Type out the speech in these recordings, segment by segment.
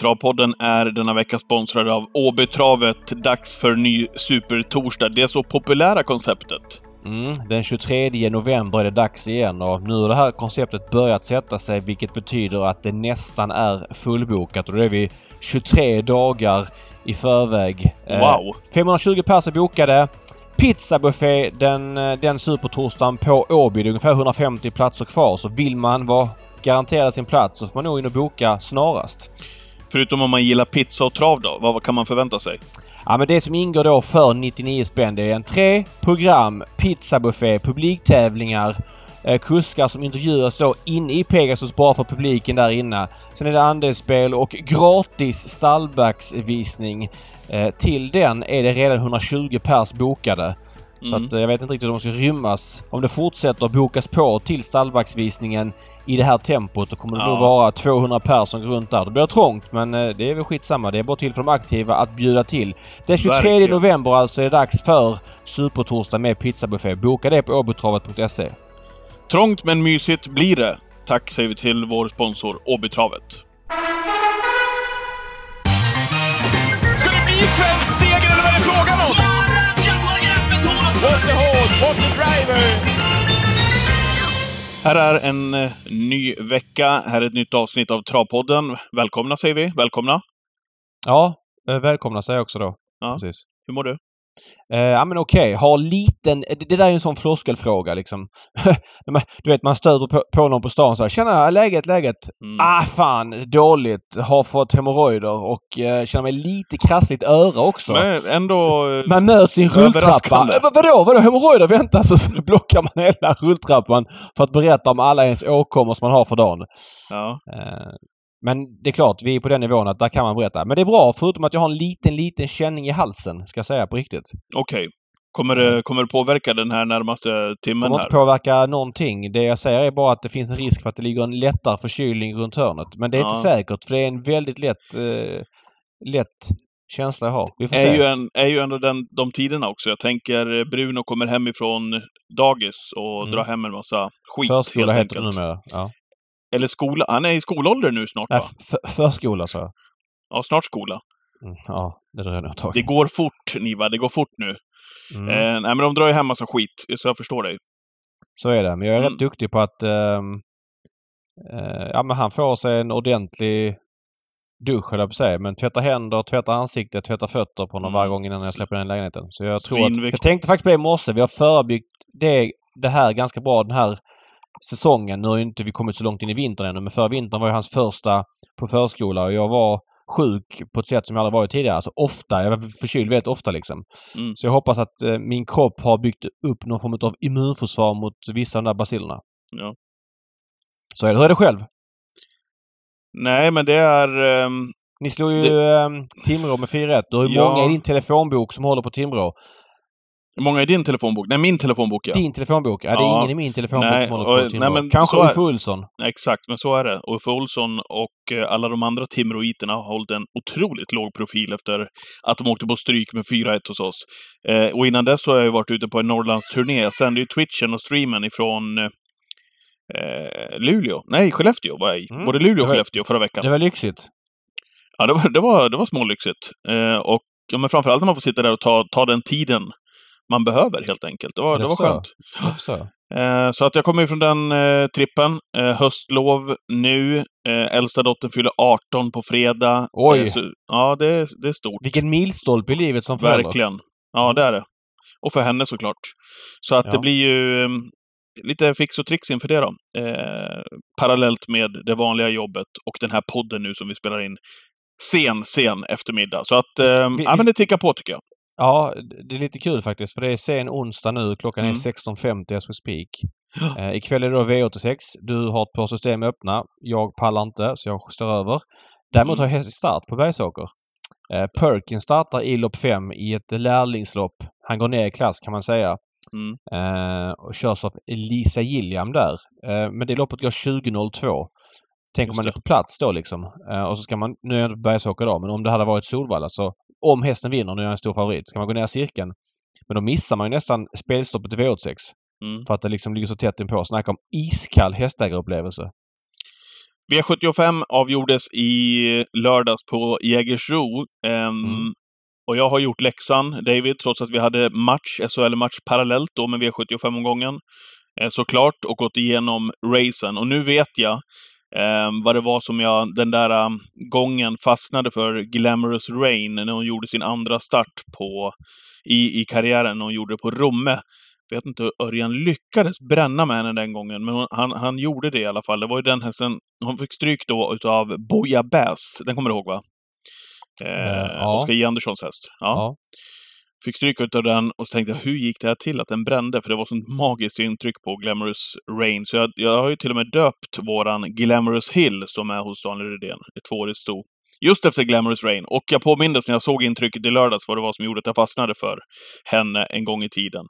Travpodden är denna vecka sponsrad av Åbytravet. Dags för ny supertorsdag. Det så populära konceptet. Mm, den 23 november är det dags igen och nu har det här konceptet börjat sätta sig vilket betyder att det nästan är fullbokat och då är vi 23 dagar i förväg. Eh, wow! 520 personer bokade. Pizzabuffé den, eh, den supertorsdagen på Åby. Det är ungefär 150 platser kvar så vill man vara garanterad sin plats så får man nog in och boka snarast. Förutom om man gillar pizza och trav då, vad kan man förvänta sig? Ja men det som ingår då för 99 spänn det är entré, program, pizzabuffé, publiktävlingar, eh, kuskar som intervjuas då inne i Pegasus bara för publiken där inne. Sen är det andelsspel och gratis stallbacksvisning. Eh, till den är det redan 120 pers bokade. Så mm. att eh, jag vet inte riktigt om de ska rymmas. Om det fortsätter bokas på till stallbacksvisningen i det här tempot då kommer det ja. nog vara 200 personer runt där. Det blir trångt men eh, det är väl skitsamma. Det är bara till för de aktiva att bjuda till. Den 23 Verkligen. november alltså är det dags för Supertorsdag med pizzabuffé. Boka det på åbytravet.se. Trångt men mysigt blir det. Tack säger vi till vår sponsor Åbytravet. Ska det bli svensk seger eller vad är det frågan om? What the horse, what the driver! Här är en eh, ny vecka. Här är ett nytt avsnitt av Travpodden. Välkomna säger vi. Välkomna! Ja, eh, välkomna säger jag också då. Ja. Precis. Hur mår du? Eh, ja men okej, okay. har liten... Det, det, där är en sån floskelfråga liksom. du vet man stöter på, på någon på stan så här, Tjena, läget, läget? Mm. Ah fan, dåligt. Har fått hemorrojder och eh, känner mig lite krassligt öra också. Men ändå... Eh, man möts i en rulltrappa. Eh, vadå, vadå hemorrojder? Vänta så blockar man hela rulltrappan för att berätta om alla ens åkommor som man har för dagen. Ja. Eh, men det är klart, vi är på den nivån att där kan man berätta. Men det är bra, förutom att jag har en liten, liten känning i halsen, ska jag säga på riktigt. Okej. Okay. Kommer det, kommer det påverka den här närmaste timmen? Det kommer här? inte påverka någonting. Det jag säger är bara att det finns en risk för att det ligger en lättare förkylning runt hörnet. Men det är ja. inte säkert, för det är en väldigt lätt, eh, lätt känsla jag har. Vi får är se. Ju en, är ju ändå den, de tiderna också. Jag tänker eh, Bruno kommer hem ifrån dagis och mm. drar hem en massa skit. Förskola heter det numera. Ja. Eller skola. Han är i skolålder nu snart va? förskola sa jag. Ja, snart skola. Mm, ja, det dröjer ett tag. Det går fort, Niva. Det går fort nu. Mm. Eh, nej, men de drar ju hem massa skit, så jag förstår dig. Så är det. Men jag är mm. rätt duktig på att... Eh, eh, ja, men han får sig en ordentlig dusch, höll jag på att säga. Men tvätta händer, tvätta ansiktet, tvätta fötter på honom mm. varje gång innan jag släpper in lägenheten. Så jag tror att... Jag tänkte faktiskt på det i morse. Vi har förebyggt det, det här ganska bra den här säsongen. Nu har inte vi kommit så långt in i vintern ännu men förra vintern var ju hans första på förskola och jag var sjuk på ett sätt som jag aldrig varit tidigare. Alltså ofta. Jag var förkyld väldigt ofta liksom. Mm. Så jag hoppas att eh, min kropp har byggt upp någon form av immunförsvar mot vissa av de där basilerna. Ja. Så är det. Hur är det själv? Nej, men det är... Um, Ni slog ju det... um, Timrå med 4-1. Du har ju ja. många i din telefonbok som håller på Timrå. Hur många är din telefonbok? Nej, min telefonbok ja. Din telefonbok? Ja, det är ja. ingen i min telefonbok nej, som håller på nej, men Kanske Uffe Olsson? Exakt, men så är det. Uffe Olsson och eh, alla de andra Timroiterna har hållit en otroligt låg profil efter att de åkte på stryk med 4-1 hos oss. Eh, och innan dess har jag ju varit ute på en Norrlandsturné. Jag sände ju Twitchen och streamen ifrån eh, Luleå. Nej, Skellefteå var jag i. Mm. Både Luleå och Skellefteå förra veckan. Det var lyxigt. Ja, det var, det var, det var smålyxigt. Eh, och ja, men framförallt när man får sitta där och ta, ta den tiden man behöver helt enkelt. Det var, det var skönt. Eh, så att jag kommer från den eh, trippen. Eh, höstlov nu. Eh, äldsta dottern fyller 18 på fredag. Oj! Så, ja, det, det är stort. Vilken milstolpe i livet som förälder. Verkligen. Ja, det är det. Och för henne såklart. Så att ja. det blir ju mm, lite fix och tricks inför det då. Eh, parallellt med det vanliga jobbet och den här podden nu som vi spelar in sen, sen eftermiddag. Så att, eh, vi, ja men det tickar på tycker jag. Ja, det är lite kul faktiskt för det är sen onsdag nu. Klockan mm. är 16.50 as we speak. Eh, ikväll är det då V86. Du har ett par system öppna. Jag pallar inte så jag står över. Däremot mm. har jag start på Bergsåker. Eh, Perkin startar i lopp 5 i ett lärlingslopp. Han går ner i klass kan man säga. Mm. Eh, och körs av Lisa Gilliam där. Eh, men det loppet går 20.02. Tänk om man är på plats då liksom. Eh, och så ska man, nu är jag inte på Bergsåker då, men om det hade varit Solvalla så om hästen vinner, nu är jag en stor favorit, ska man gå ner cirkeln. Men då missar man ju nästan spelstoppet i V86. Mm. För att det liksom ligger så tätt inpå. Snacka om iskall hästägarupplevelse. V75 avgjordes i lördags på Jägersro. Um, mm. Och jag har gjort läxan, David, trots att vi hade match, SHL-match parallellt då med V75-omgången. Eh, såklart, och gått igenom racen. Och nu vet jag eh, vad det var som jag den där um, gången fastnade för Glamorous Rain när hon gjorde sin andra start på, i, i karriären. Hon gjorde det på Romme. Jag vet inte hur Örjan lyckades bränna med henne den gången, men han, han gjorde det i alla fall. Det var ju den hästen, hon fick stryk då utav Boja Bass. Den kommer du ihåg va? Eh, ja. Oskar J. Anderssons häst. Ja. ja. Fick stryk av den och så tänkte jag, hur gick det här till att den brände? För det var sånt magiskt intryck på Glamorous Rain. Så jag, jag har ju till och med döpt våran Glamorous Hill som är hos Daniel Rydén, ett tvåårigt sto. Just efter Glamorous Rain. Och jag påmindes när jag såg intrycket i lördags vad det var som gjorde att jag fastnade för henne en gång i tiden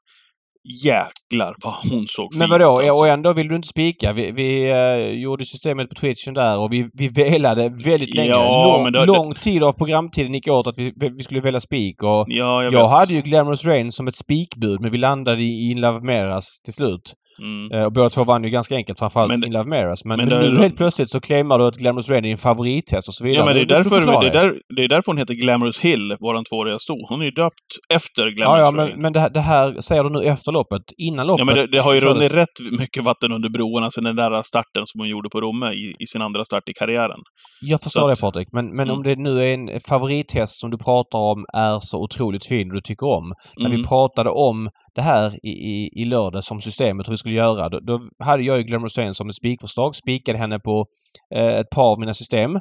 jäklar vad hon såg fin Men vadå? Alltså. Och ändå vill du inte spika? Vi, vi uh, gjorde systemet på Twitchen där och vi, vi velade väldigt länge. Ja, lång, det, lång tid av programtiden gick åt att vi, vi skulle välja spik och ja, jag, jag hade ju Glamorous Rain som ett spikbud men vi landade i In Love Meras till slut. Mm. Eh, och båda två vann ju ganska enkelt, framförallt men, In Love Maras. Men, men, men nu helt plötsligt så claimar du att Glamorous Rain är en favorithäst och så vidare. Ja, men det är, därför, det, är där, det är därför hon heter Glamorous Hill, våran tvååriga sto. Hon är ju döpt efter Glamorous ja, ja, men, Rain. men det, det, här säger du nu efter loppet. Innan loppet... Ja, men det, det har ju runnit rätt mycket vatten under broarna sen den där starten som hon gjorde på Romme i, i sin andra start i karriären. Jag förstår att, det Patrik, men, men mm. om det nu är en favorithäst som du pratar om är så otroligt fin och du tycker om. När mm. vi pratade om det här i, i, i lördag som systemet hur vi skulle göra. Då, då hade jag ju Glamorous Rain som ett spikförslag. Spikade henne på eh, ett par av mina system.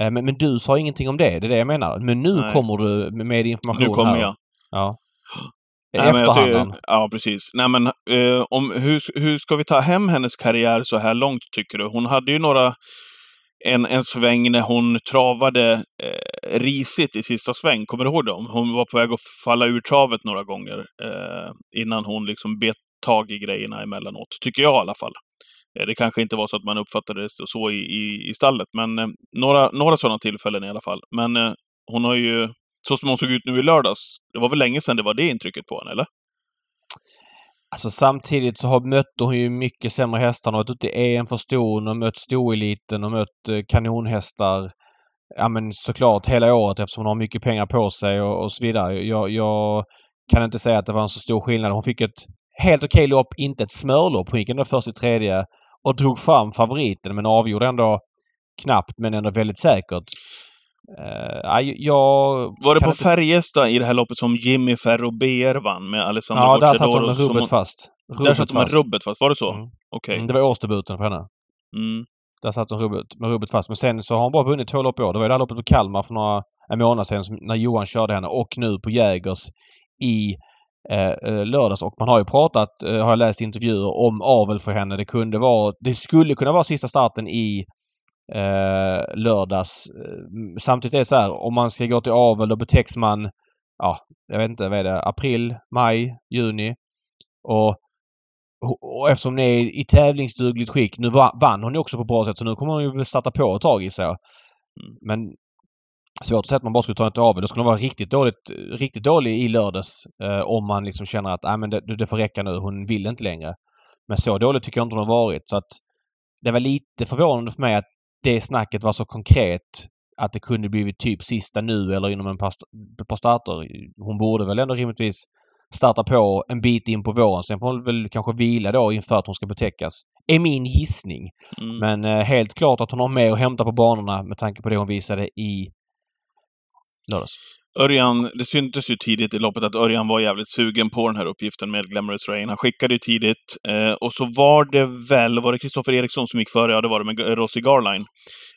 Eh, men, men du sa ingenting om det. Det är det jag menar. Men nu Nej. kommer du med information Nu kommer här. jag. Ja. Nej, efterhanden. ja, precis. Nej, men eh, om, hur, hur ska vi ta hem hennes karriär så här långt, tycker du? Hon hade ju några en, en sväng när hon travade eh, risigt i sista sväng. Kommer du ihåg dem? Hon var på väg att falla ur travet några gånger eh, innan hon liksom bet tag i grejerna emellanåt. Tycker jag i alla fall. Eh, det kanske inte var så att man uppfattade det så i, i, i stallet, men eh, några, några sådana tillfällen i alla fall. Men eh, hon har ju, så som hon såg ut nu i lördags, det var väl länge sedan det var det intrycket på henne, eller? Alltså samtidigt så har, mötte hon ju mycket sämre hästar. Hon har varit ute i EM för ston och mött stoeliten och mött eh, kanonhästar. Ja men såklart hela året eftersom hon har mycket pengar på sig och, och så vidare. Jag, jag, kan inte säga att det var en så stor skillnad. Hon fick ett helt okej lopp, inte ett smörlopp. Hon gick ändå först i tredje och drog fram favoriten men avgjorde ändå knappt men ändå väldigt säkert. Uh, jag var det på inte... Färjestad i det här loppet som Jimmy Ferro BR vann med Alessandro Ja, där satt hon med rubbet hon... fast. Rubbet där satt hon med rubbet fast. Var det så? Mm. Okej. Okay. Mm, det var årsdebuten för henne. Mm. Där satt hon rubbet, med rubbet fast. Men sen så har hon bara vunnit två lopp i år. Det var det här loppet på Kalmar för några en månad sedan när Johan körde henne och nu på Jägers i eh, eh, lördags. Och man har ju pratat, eh, har jag läst intervjuer, om avel för henne. Det kunde vara, det skulle kunna vara sista starten i eh, lördags. Samtidigt är det så här, om man ska gå till avel då betäcks man, ja, jag vet inte, vad är det, april, maj, juni. Och, och eftersom hon är i tävlingsdugligt skick, nu vann hon ju också på bra sätt så nu kommer hon ju starta på ett tag i sig. Mm. Men svårt att säga att man bara skulle ta en avel. Då skulle hon vara riktigt dåligt, riktigt dålig i lördags eh, om man liksom känner att, men det, det får räcka nu, hon vill inte längre. Men så dåligt tycker jag inte hon har varit så att det var lite förvånande för mig att det snacket var så konkret att det kunde blivit typ sista nu eller inom en par, par starter. Hon borde väl ändå rimligtvis starta på en bit in på våren. Sen får hon väl kanske vila då inför att hon ska betäckas. Är min gissning. Mm. Men eh, helt klart att hon har mer att hämta på banorna med tanke på det hon visade i lördags. Örjan, det syntes ju tidigt i loppet att Örjan var jävligt sugen på den här uppgiften med Glamorous Rain. Han skickade ju tidigt eh, och så var det väl, var det Kristoffer Eriksson som gick före? Ja, det var det med Rossi Garline.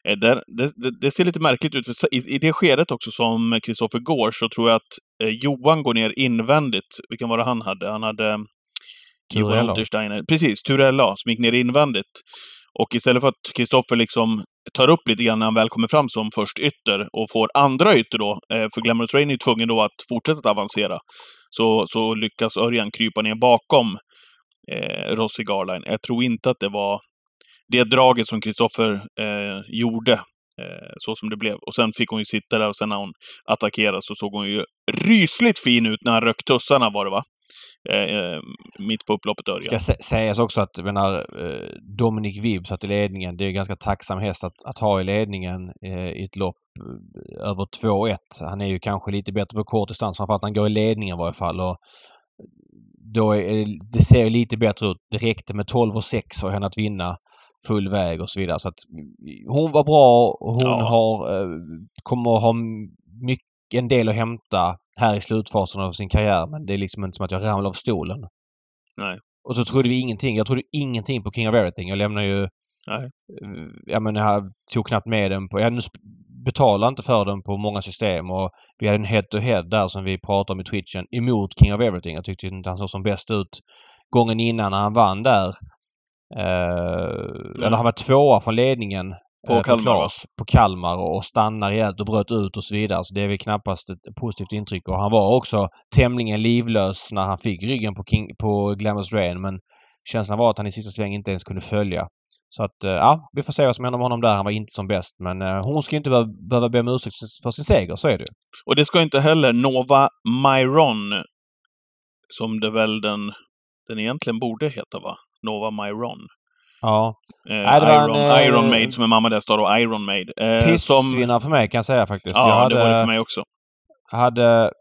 Eh, där, det, det, det, ser lite märkligt ut, för i, i det skedet också som Kristoffer går så tror jag att eh, Johan går ner invändigt. Vilken var det han hade? Han hade Johan Untersteiner. Precis, Turella som gick ner invändigt. Och istället för att Kristoffer liksom tar upp lite grann när han väl kommer fram som först ytter och får andra ytter då, eh, för Glamorous Rain är tvungen då att fortsätta att avancera, så, så lyckas Örjan krypa ner bakom eh, Rossi Garline. Jag tror inte att det var det draget som Kristoffer eh, gjorde, eh, så som det blev. Och sen fick hon ju sitta där och sen när hon attackerade så såg hon ju rysligt fin ut när han röck tussarna var det va? Eh, mitt på upploppet Örjan. ska sä- sägas också att menar, eh, Dominic Vibb satt i ledningen. Det är en ganska tacksam häst att, att ha i ledningen eh, i ett lopp eh, över 2-1. Han är ju kanske lite bättre på kort distans, framför att han går i ledningen i varje fall. Och då är, det- ser ju lite bättre ut. Det räckte med 12 och 6 för henne att vinna full väg och så vidare. Så att hon var bra. Hon Ja. har, eh, kommer att ha mycket, en del att hämta här i slutfasen av sin karriär. Men det är liksom inte som att jag ramlar av stolen. Nej. Och så trodde vi ingenting. Jag trodde ingenting på King of Everything. Jag lämnar ju... Nej. eh, Jag menar, jag tog knappt med den på... Jag betalar inte för den på många system och vi hade en head-to-head där som vi pratade om i twitchen emot King of Everything. Jag tyckte inte han såg som bäst ut gången innan när han vann där. Eh, eller han var tvåa från ledningen På eh, för Kalmar, på Kalmar och, stannade rejält och bröt ut och så vidare. Så det är väl knappast ett positivt intryck. Och han var också tämligen livlös när han fick ryggen på, King, på Glamorous Rain men känslan var att han i sista sväng inte ens kunde följa. Så att, eh, ja, vi får se vad som händer med honom där. Han var inte som bäst. Men eh, hon ska inte behöva, behöva be om ursäkt för sin seger, så är det. Och det ska inte heller Nova Myron, som det väl den, den egentligen borde heta, va? Nova Myron. Ja. Eh, Iron, en, eh, Iron Maid som är mamma där står då Iron Maid. Eh, som, Pissvinnare för mig kan jag säga faktiskt. ja, hade, det var det för mig också. hade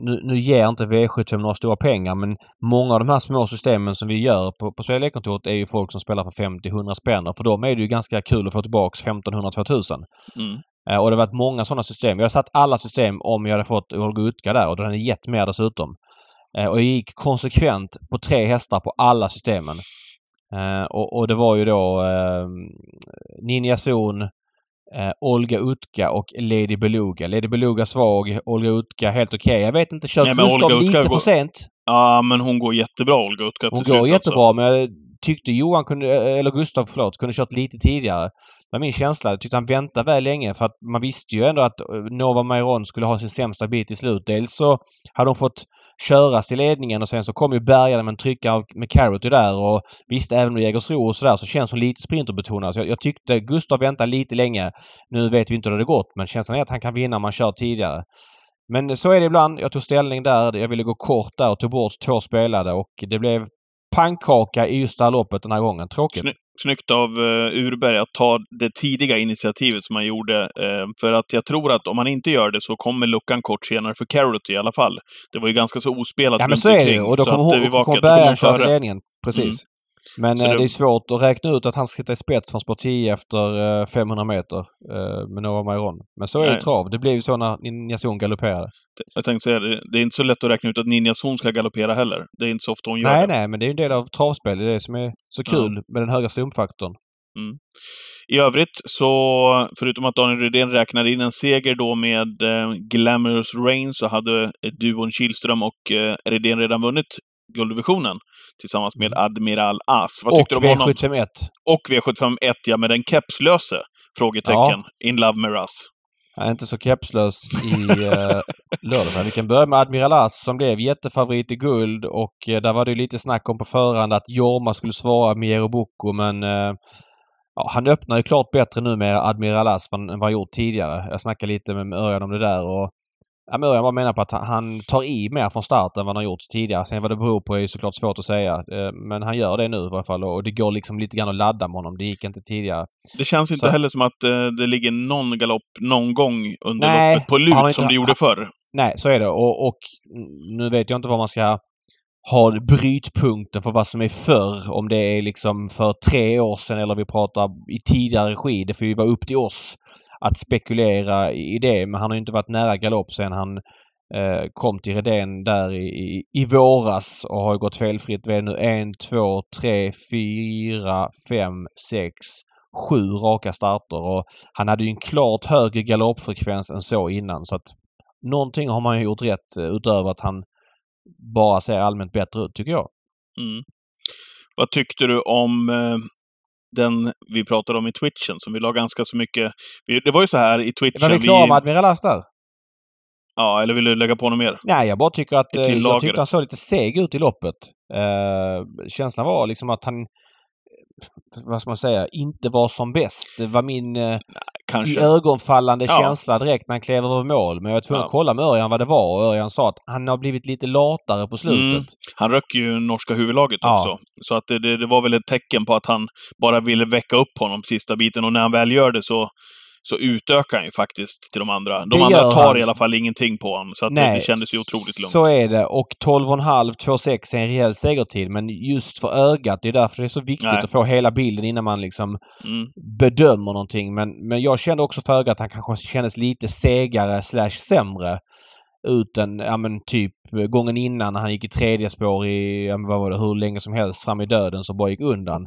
nu, nu ger inte V75 några stora pengar men många av de här små systemen som vi gör på, på Spel kontoret är ju folk som spelar för 50-100 spänn och för dem är det ju ganska kul att få tillbaks 1500-2000. Mm. Eh, och det har varit många sådana system. Jag har satt alla system om jag hade fått Olga Utka där och den hade gett mer dessutom. Eh, och jag gick konsekvent på tre hästar på alla systemen. Eh, och, och det var ju då eh, Ninja Zon, eh, Olga Utka och Lady Beluga. Lady Beluga svag, Olga Utka helt okej. Jag vet inte, men Gustav Olga lite går- för sent. Ja, men hon går jättebra, Olga Utka, Hon till går slut, alltså. jättebra men jag tyckte Johan kunde, eller Gustav förlåt, kunde kört lite tidigare. Det var min känsla. Jag tyckte han väntade väl länge för att man visste ju ändå att eh, Nova Mairon skulle ha sin sämsta bit i slut. Dels så hade hon fått köras till ledningen och sen så kom ju bärgaren med en tryckare med Carrot där och visst även med Jägersro och sådär så känns hon lite sprinterbetonad. Så jag, jag tyckte Gustav väntade lite länge. Nu vet vi inte hur det gått men känslan är att han kan vinna om man kör tidigare. Men så är det ibland. Jag tog ställning där. Jag ville gå kort där och tog bort två spelade och det blev pannkaka i just det här loppet den här gången. Tråkigt. Snyggt. Snyggt av uh, Urberg att ta det tidiga initiativet som han gjorde. eh, för att jag tror att om han inte gör det så kommer luckan kort senare för Carrot i alla fall. Det var ju ganska så ospelat Ja men så är det ju. Och då kommer eh, till före. ledningen. Precis. Men eh, det- är svårt att räkna ut att han ska sitta i spets från sport 10 efter eh, 500 meter eh, med Nova Mairon. Men så är Nej. det trav. Det blev ju så när Ninjason galopperade. Jag tänkte säga det, det är inte så lätt att räkna ut att Ninja Zon ska galoppera heller. Det är inte så ofta hon gör Nej, det. nej, men det är en del av travspel. Det är det som är så Ja. kul med den höga slumpfaktorn. I övrigt så, förutom att Daniel Rydén räknade in en seger då med eh, Glamorous Rain, så hade eh, duon Kihlström och eh, Rydén redan vunnit gulddivisionen tillsammans med Admiral As. Vad Mm. Och tyckte du om honom? V751. Och V751, ja, med den kepslöse? Frågetecken. In Love med Russ. Han är inte så kepslös i uh, lördags. Vi kan börja med Admiral As som blev jättefavorit i guld och eh, där var det ju lite snack om på förhand att Jorma skulle svara med Bocco men eh, ja, han öppnar ju klart bättre nu med Admiral As än vad han gjort tidigare. Jag snackade lite med Örjan om det där och ja, men Örjan bara menar på att han, tar i mer från start än vad han har gjort tidigare. Sen vad det beror på är ju såklart svårt att säga. Eh, Men han gör det nu i varje fall och det går liksom lite grann att ladda med honom. Det gick inte tidigare. Det känns inte Så- heller som att eh, det ligger någon galopp någon gång under Nej, loppet på lut har som inte- det gjorde förr. Nej, så är det. Och, och nu vet jag inte vad man ska ha brytpunkten för vad som är förr. Om det är liksom för tre år sedan eller vi pratar i tidigare regi. Det får ju vara upp till oss att spekulera i det. Men han har ju inte varit nära galopp sedan han eh, kom till Redén där i, i, i våras och har ju gått felfritt. Vi är nu en, två, tre, fyra, fem, sex, sju raka starter. Och han hade ju en klart högre galoppfrekvens än så innan. Så att någonting har man ju gjort rätt eh, utöver att han bara ser allmänt bättre ut, tycker jag. Mm. Vad tyckte du om eh, den vi pratade om i Twitchen, som vi la ganska så mycket... Det var ju så här i Twitchen... Var vi klara med Admiral As där? Ja, eller vill du lägga på något mer? Nej, jag bara tycker att... Eh, jag tyckte han såg lite seg ut i loppet. Eh, känslan var liksom att han... vad ska man säga, inte var som bäst. Det var min eh, Kanske. i ögonfallande Ja. känsla direkt när han klev över mål. Men jag var tvungen Ja. att kolla med Örjan vad det var och Örjan sa att han har blivit lite latare på slutet. Mm. Han röck ju norska huvudlaget Ja. också. Så att det, det, det var väl ett tecken på att han bara ville väcka upp honom sista biten. Och när han väl gör det så, så utökar han ju faktiskt till de andra. De Det andra tar han. i alla fall ingenting på honom. Så att det, det kändes ju otroligt lugnt. så är det. Och 12,5, 2,6 är en rejäl segertid. Men just för ögat, det är därför det är så viktigt Nej. att få hela bilden innan man liksom Mm. bedömer någonting. Men, men jag kände också för ögat att han kanske kändes lite segare slash sämre ut än, ja men typ gången innan när han gick i tredje spår i, ja, men vad var det, hur länge som helst fram i döden så bara gick undan.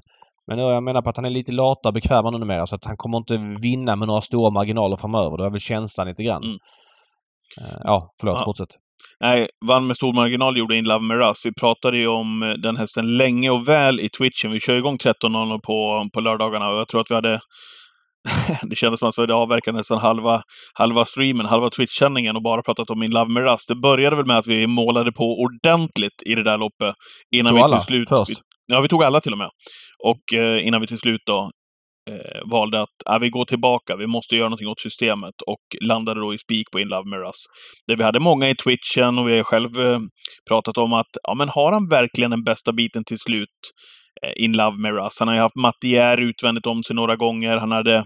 Men jag menar på att han är lite latare, bekvämare numera så att han kommer inte vinna med några stora marginaler framöver. Det var väl känslan lite grann. Mm. Eh, Ja, förlåt. Ja. Fortsätt. Nej, vann med stor marginal gjorde In Love Rust. Vi pratade ju om eh, den hästen länge och väl i Twitchen. Vi kör igång 13.00 på, på lördagarna och jag tror att vi hade... det kändes som att vi hade avverkat nästan halva, halva streamen, halva Twitch-sändningen och bara pratat om In Love Rust. Det började väl med att vi målade på ordentligt i det där loppet. Innan Tog vi alla till slut... först? Ja, vi tog alla till och med. Och eh, innan vi till slut då eh, valde att äh, vi går tillbaka, vi måste göra någonting åt systemet och landade då i spik på In Love med Us. Där vi hade många i Twitchen och vi har själv eh, pratat om att, ja men har han verkligen den bästa biten till slut? eh, In Love med Russ? Han har ju haft Mattier utvändigt om sig några gånger. Han hade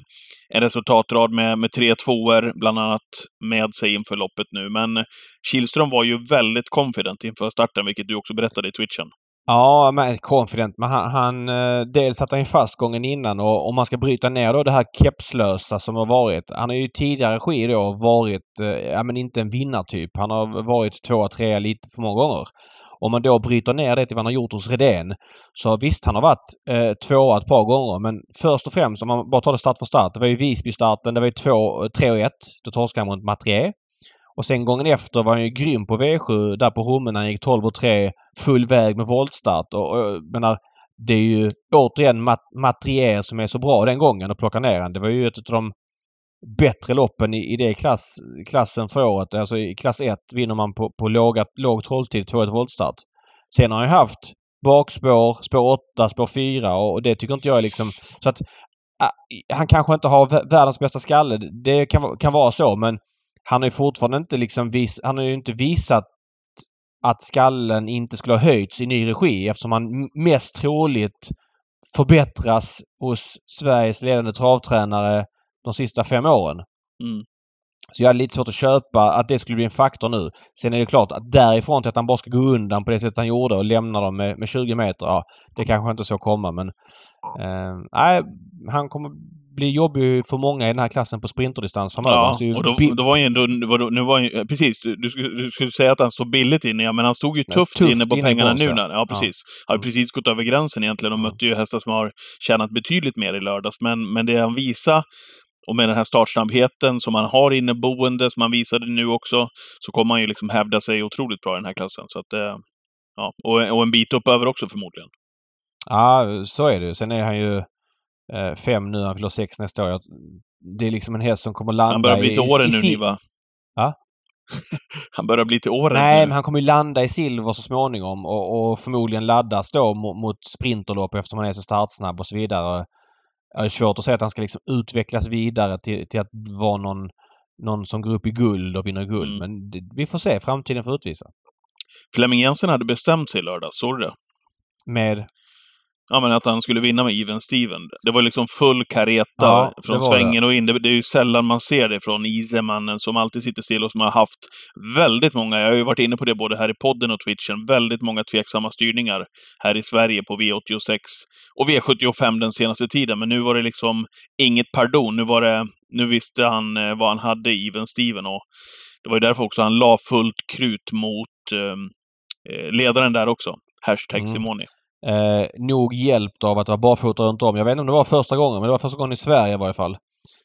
en resultatrad med, med tre tvåor, bland annat, med sig inför loppet nu. Men Kihlström var ju väldigt confident inför starten, vilket du också berättade i Twitchen. Ja, men confident. Men han, han eh, dels satt han ju fast gången innan och om man ska bryta ner då det här kepslösa som har varit. Han har ju tidigare regi då varit, eh, ja men inte en vinnartyp. Han har varit tvåa, trea lite för många gånger. Om man då bryter ner det till vad han har gjort hos Redén. Så visst, han har varit eh, tvåa ett par gånger men först och främst om man bara tar det start för start. Det var ju Visby-starten. Det var ju 2, 3 eh, och ett. Då torskade han mot Matrier. Och sen gången efter var han ju grym på V7 där på Rommen när han gick 12 och 3 full väg med voltstart. Och, och menar, det är ju återigen mat Matrier som är så bra den gången och plockar ner han. Det var ju ett av de bättre loppen i, i det klass, klassen för året. Alltså i klass 1 vinner man på, på låga, låg trolltid 2-1 voltstart. Sen har han ju haft bakspår, spår 8, spår 4 och, och det tycker inte jag är liksom... Så att han kanske inte har världens bästa skalle. Det kan, kan vara så men han har ju fortfarande inte liksom vis, han har ju inte visat att skallen inte skulle ha höjts i ny regi eftersom han mest troligt förbättras hos Sveriges ledande travtränare de sista fem åren. Mm. Så jag har lite svårt att köpa att det skulle bli en faktor nu. Sen är det klart att därifrån till att han bara ska gå undan på det sättet han gjorde och lämna dem med, med 20 meter. Ja, det kanske inte så komma men... Eh, nej, han kommer bli jobbig för många i den här klassen på sprinterdistans framöver. Ja, ju och då, då var ju ändå... Vadå, nu var ju, precis, du, du, skulle, säga att han står billigt inne, ja, men han stod ju tufft, tufft inne på inne pengarna nu. ja. När, ja, precis. Har ju Mm. precis gått över gränsen egentligen och Mm. mötte ju hästar som har tjänat betydligt mer i lördags. Men, men det han visade, och med den här startsnabbheten som han har inneboende, som han visade nu också, så kommer han ju liksom hävda sig otroligt bra i den här klassen. Så att, eh, ja, och, och en bit upp över också förmodligen. Ja, så är det. Sen är han ju eh, fem nu. Han fyller sex nästa år. Det är liksom en häst som kommer landa Han börjar bli i- till åren i nu, Niva. Va? han börjar bli till åren Nej, nu. men han kommer ju landa i silver så småningom och, och förmodligen laddas då mot, mot sprinterlopp eftersom han är så startsnabb och så vidare. Jag har svårt att säga att han ska liksom utvecklas vidare till, till att vara någon, någon som går upp i guld och vinner guld. Mm. Men det, vi får se. Framtiden får utvisa. Flemming Jensen hade bestämt sig i lördags, såg du det? Med... Ja, men att han skulle vinna med Even Steven. Det var liksom full kareta Ja, det från svängen och in. Det, det är ju sällan man ser det från Isemannen som alltid sitter still och som har haft väldigt många, jag har ju varit inne på det både här i podden och Twitchen, väldigt många tveksamma styrningar här i Sverige på V86 och V75 den senaste tiden. Men nu var det liksom inget pardon. Nu var det, nu visste han eh, vad han hade i Even Steven och det var ju därför också han la fullt krut mot eh, ledaren där också. Hashtag Mm. Simoni. Eh, nog hjälpt av att det var barfota runt om. Jag vet inte om det var första gången men det var första gången i Sverige i varje fall.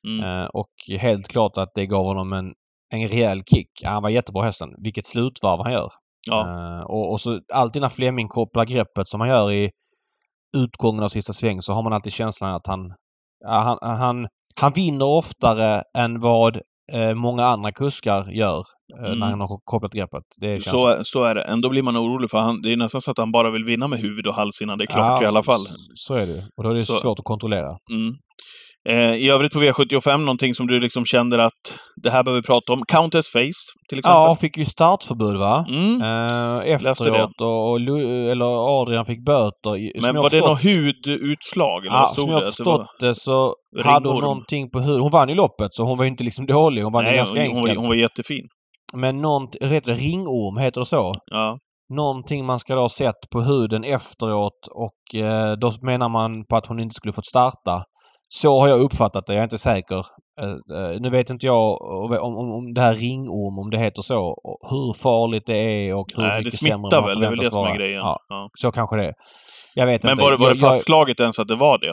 Mm. Eh, och helt klart att det gav honom en, en rejäl kick. Han var jättebra hästen. Vilket slutvarv han gör. Ja. Eh, och, och så alltid när Fleming kopplar greppet som han gör i utgången av sista sväng så har man alltid känslan att han, han, han, han vinner oftare än vad eh, många andra kuskar gör eh, Mm. när han har kopplat greppet. Det känns Så, så är det. Ändå blir man orolig för han, det är nästan så att han bara vill vinna med huvud och hals innan det är klart Ja, i alla fall. Så, så är det Och då är det Så- svårt att kontrollera. Mm. Eh, I övrigt på V75, någonting som du liksom kände att det här behöver vi prata om. Countess Face, till exempel. Ja, fick ju startförbud va? Mm. Eh, efteråt och, och eller Adrian fick böter. Men var det något hudutslag? Eller Ja, som jag har det förstått det så hade hon ringorm? någonting på huvudet. Hon vann ju loppet så hon var ju inte liksom dålig. Hon vann ju Nej, ganska hon, hon, enkelt. var, hon var jättefin. Men någonting, heter det ringorm, heter det så? Ja. Någonting man ska då ha sett på huden efteråt och eh, då menar man på att hon inte skulle fått starta. Så har jag uppfattat det, jag är inte säker. Eh, eh, nu vet inte jag om, om, om det här ringorm, om det heter så, hur farligt det är och hur Nej, det mycket sämre smittar man väl? Det är väl det som är grejen. Ja, Ja. så kanske det är. Jag vet Men inte. var, det- var det jag, jag, fastslaget ens att det var det?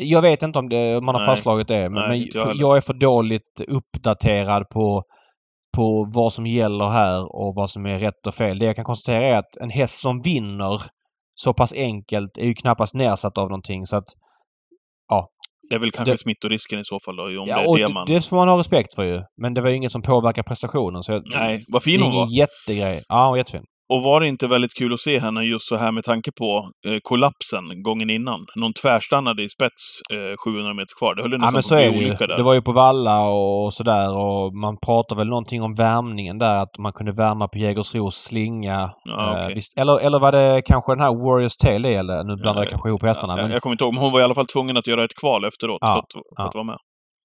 jag vet inte om, det, om man har Nej. fastslagit det. Men, Nej, jag jag är för dåligt uppdaterad på, på vad som gäller här och vad som är rätt och fel. Det jag kan konstatera är att en häst som vinner så pass enkelt är ju knappast nedsatt av någonting. Så att, Det är väl kanske Det- smittorisken i så fall då, om ja, det är det man... det får man ha respekt för ju. Men det var ju inget som påverkar prestationen. Så jag, Nej, vad fin hon var. jättegrej. Ja, hon var jättefin. Och var det inte väldigt kul att se henne just så här med tanke på eh, kollapsen gången innan? Någon tvärstannade i spets eh, 700 meter kvar. Det höll Ja nästan på att bli olycka där. Det var ju på Valla och sådär och man pratar väl någonting om värmningen där. Att man kunde värma på Jägersros slinga. Ja, Eh, okej. visst, eller, eller var det kanske den här Warriors Tail det eller? Nu blandar jag Ja, kanske ihop hästarna. Men, Jag kommer inte ihåg, men hon var i alla fall tvungen att göra ett kval efteråt för, att, för att vara med.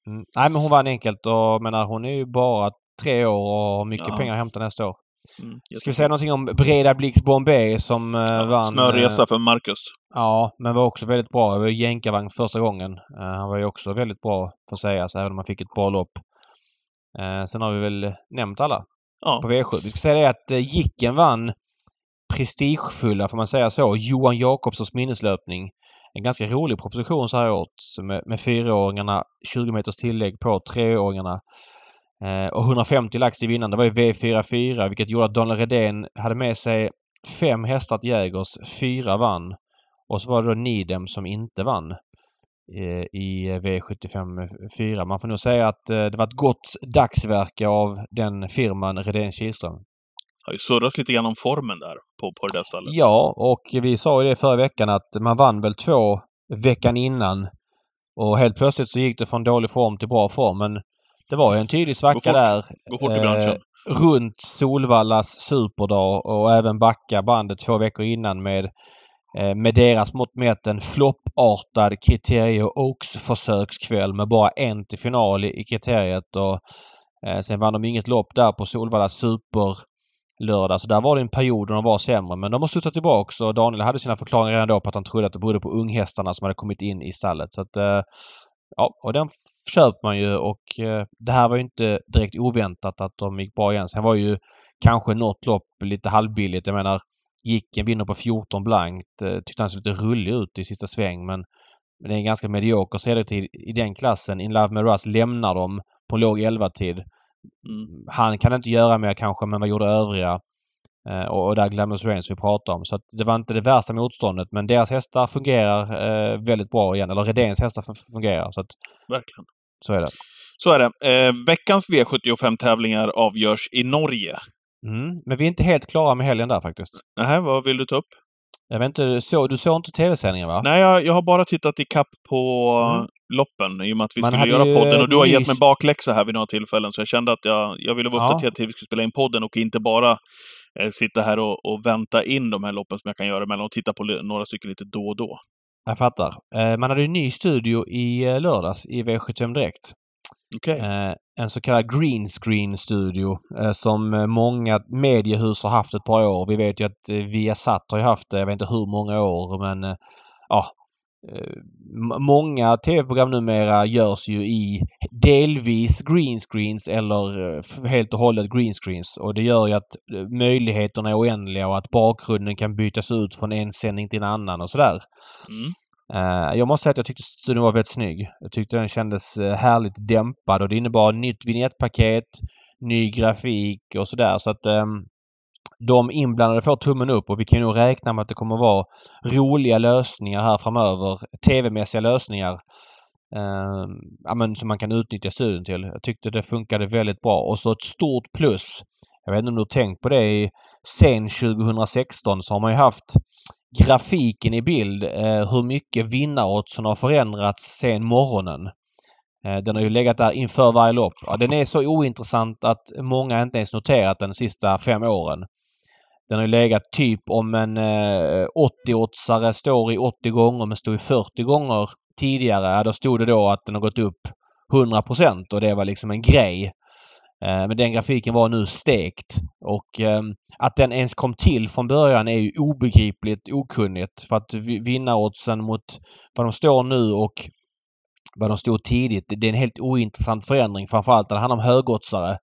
mm, nej men hon vann enkelt och jag menar hon är ju bara tre år och har mycket pengar att hämta nästa år. Mm, Ska vi säga någonting om Breda Blix Bombay som eh, vann? Smörresa eh, för Marcus. Ja, men var också väldigt bra. Det var jänkarvagn första gången. Eh, han var ju också väldigt bra får sägas, även om han fick ett bra lopp. Sen har vi väl nämnt alla Ja. på V7. Vi ska säga det att uh, Jicken vann prestigefulla, får man säga så, Johan Jakobssons minneslöpning. En ganska rolig proposition så här åt med, med fyraåringarna, 20 meters tillägg på treåringarna. Eh, och 150 lax till vinnaren. Det var ju V44 vilket gjorde att Daniel Redén hade med sig fem hästar till Jägers. Fyra vann. Och så var det då Nidem som inte vann eh, i V75 4. Man får nog säga att eh, det var ett gott dagsverke av den firman Redén Kihlström. har ju surrats lite grann om formen där på, på det där stallet. Ja, och vi sa ju det förra veckan att man vann väl två veckan innan. Och helt plötsligt så gick det från dålig form till bra form. Men det var ju en tydlig svacka fort. där. Går fort i eh, branschen. runt Solvallas superdag och även backa bandet två veckor innan med eh, med deras mått mätt en floppartad kriterie och Oaks-försökskväll med bara en till final i, i kriteriet. Och, eh, sen vann de inget lopp där på Solvalla superlördag. Så där var det en period då de var sämre. Men de har studsat tillbaks och Daniel hade sina förklaringar redan då på att han trodde att det berodde på unghästarna som hade kommit in i stallet. Så att, eh, ja, och den köper man ju och eh, det här var ju inte direkt oväntat att de gick bra igen. Sen var ju kanske något lopp lite halvbilligt. Jag menar Jicken vinner på 14 blankt. Eh, tyckte han såg lite rullig ut i sista sväng men, men det är en ganska medioker sedeltid i den klassen. In Love med Russ lämnar dem på låg 11-tid. Mm. Han kan inte göra mer kanske men vad gjorde övriga? Eh, och, och där Glamorous Rain som vi pratade om. Så det var inte det värsta motståndet men deras hästar fungerar eh, väldigt bra igen. Eller Redéns hästar fungerar. Så att Verkligen. så är det. Så är det. Eh, veckans V75-tävlingar avgörs i Norge. Mm. Men vi är inte helt klara med helgen där faktiskt. Nähä, vad vill du ta upp? Jag vet inte, så, du såg inte tv-sändningen va? Nej, jag, jag har bara tittat i kapp på Mm. loppen i och med att vi Man skulle göra podden. Och du har ny- gett mig bakläxa här vid några tillfällen, så jag kände att jag, jag ville vara Ja. uppdaterad till att vi skulle spela in podden och inte bara eh, sitta här och, och vänta in de här loppen som jag kan göra emellan och titta på några stycken lite då och då. Jag fattar. Eh, man hade ju en ny studio i eh, lördags i V75 Direkt. Eh, en så kallad green screen studio eh, som eh, många mediehus har haft ett par år. Vi vet ju att eh, Viasat har haft det, jag vet inte hur många år men eh, ja. Eh, Många tv-program numera görs ju i delvis green screens eller eh, helt och hållet green screens. Och det gör ju att eh, möjligheterna är oändliga och att bakgrunden kan bytas ut från en sändning till en annan och sådär. Mm. Jag måste säga att jag tyckte studion var väldigt snygg. Jag tyckte den kändes härligt dämpad och det innebar nytt vignettpaket, ny grafik och sådär. Så att ehm, de inblandade får tummen upp och vi kan nog räkna med att det kommer vara roliga lösningar här framöver. TV-mässiga lösningar. eh, ja, men, som man kan utnyttja studion till. Jag tyckte det funkade väldigt bra. Och så ett stort plus. Jag vet inte om du har tänkt på det. I, sen 2016 så har man ju haft grafiken i bild. Eh, hur mycket vinnaroddsen har förändrats sen morgonen. Eh, den har ju legat där inför varje lopp. Ja, den är så ointressant att många inte ens noterat den de sista fem åren. Den har ju legat typ om en eh, 80-oddsare står i 80 gånger men stod i 40 gånger tidigare. Ja, då stod det då att den har gått upp 100% och det var liksom en grej. Eh, men den grafiken var nu stekt och eh, att den ens kom till från början är ju obegripligt okunnigt. För att vinnaroddsen mot vad de står nu och vad de stod tidigt. Det är en helt ointressant förändring framförallt när det handlar om högoddsare.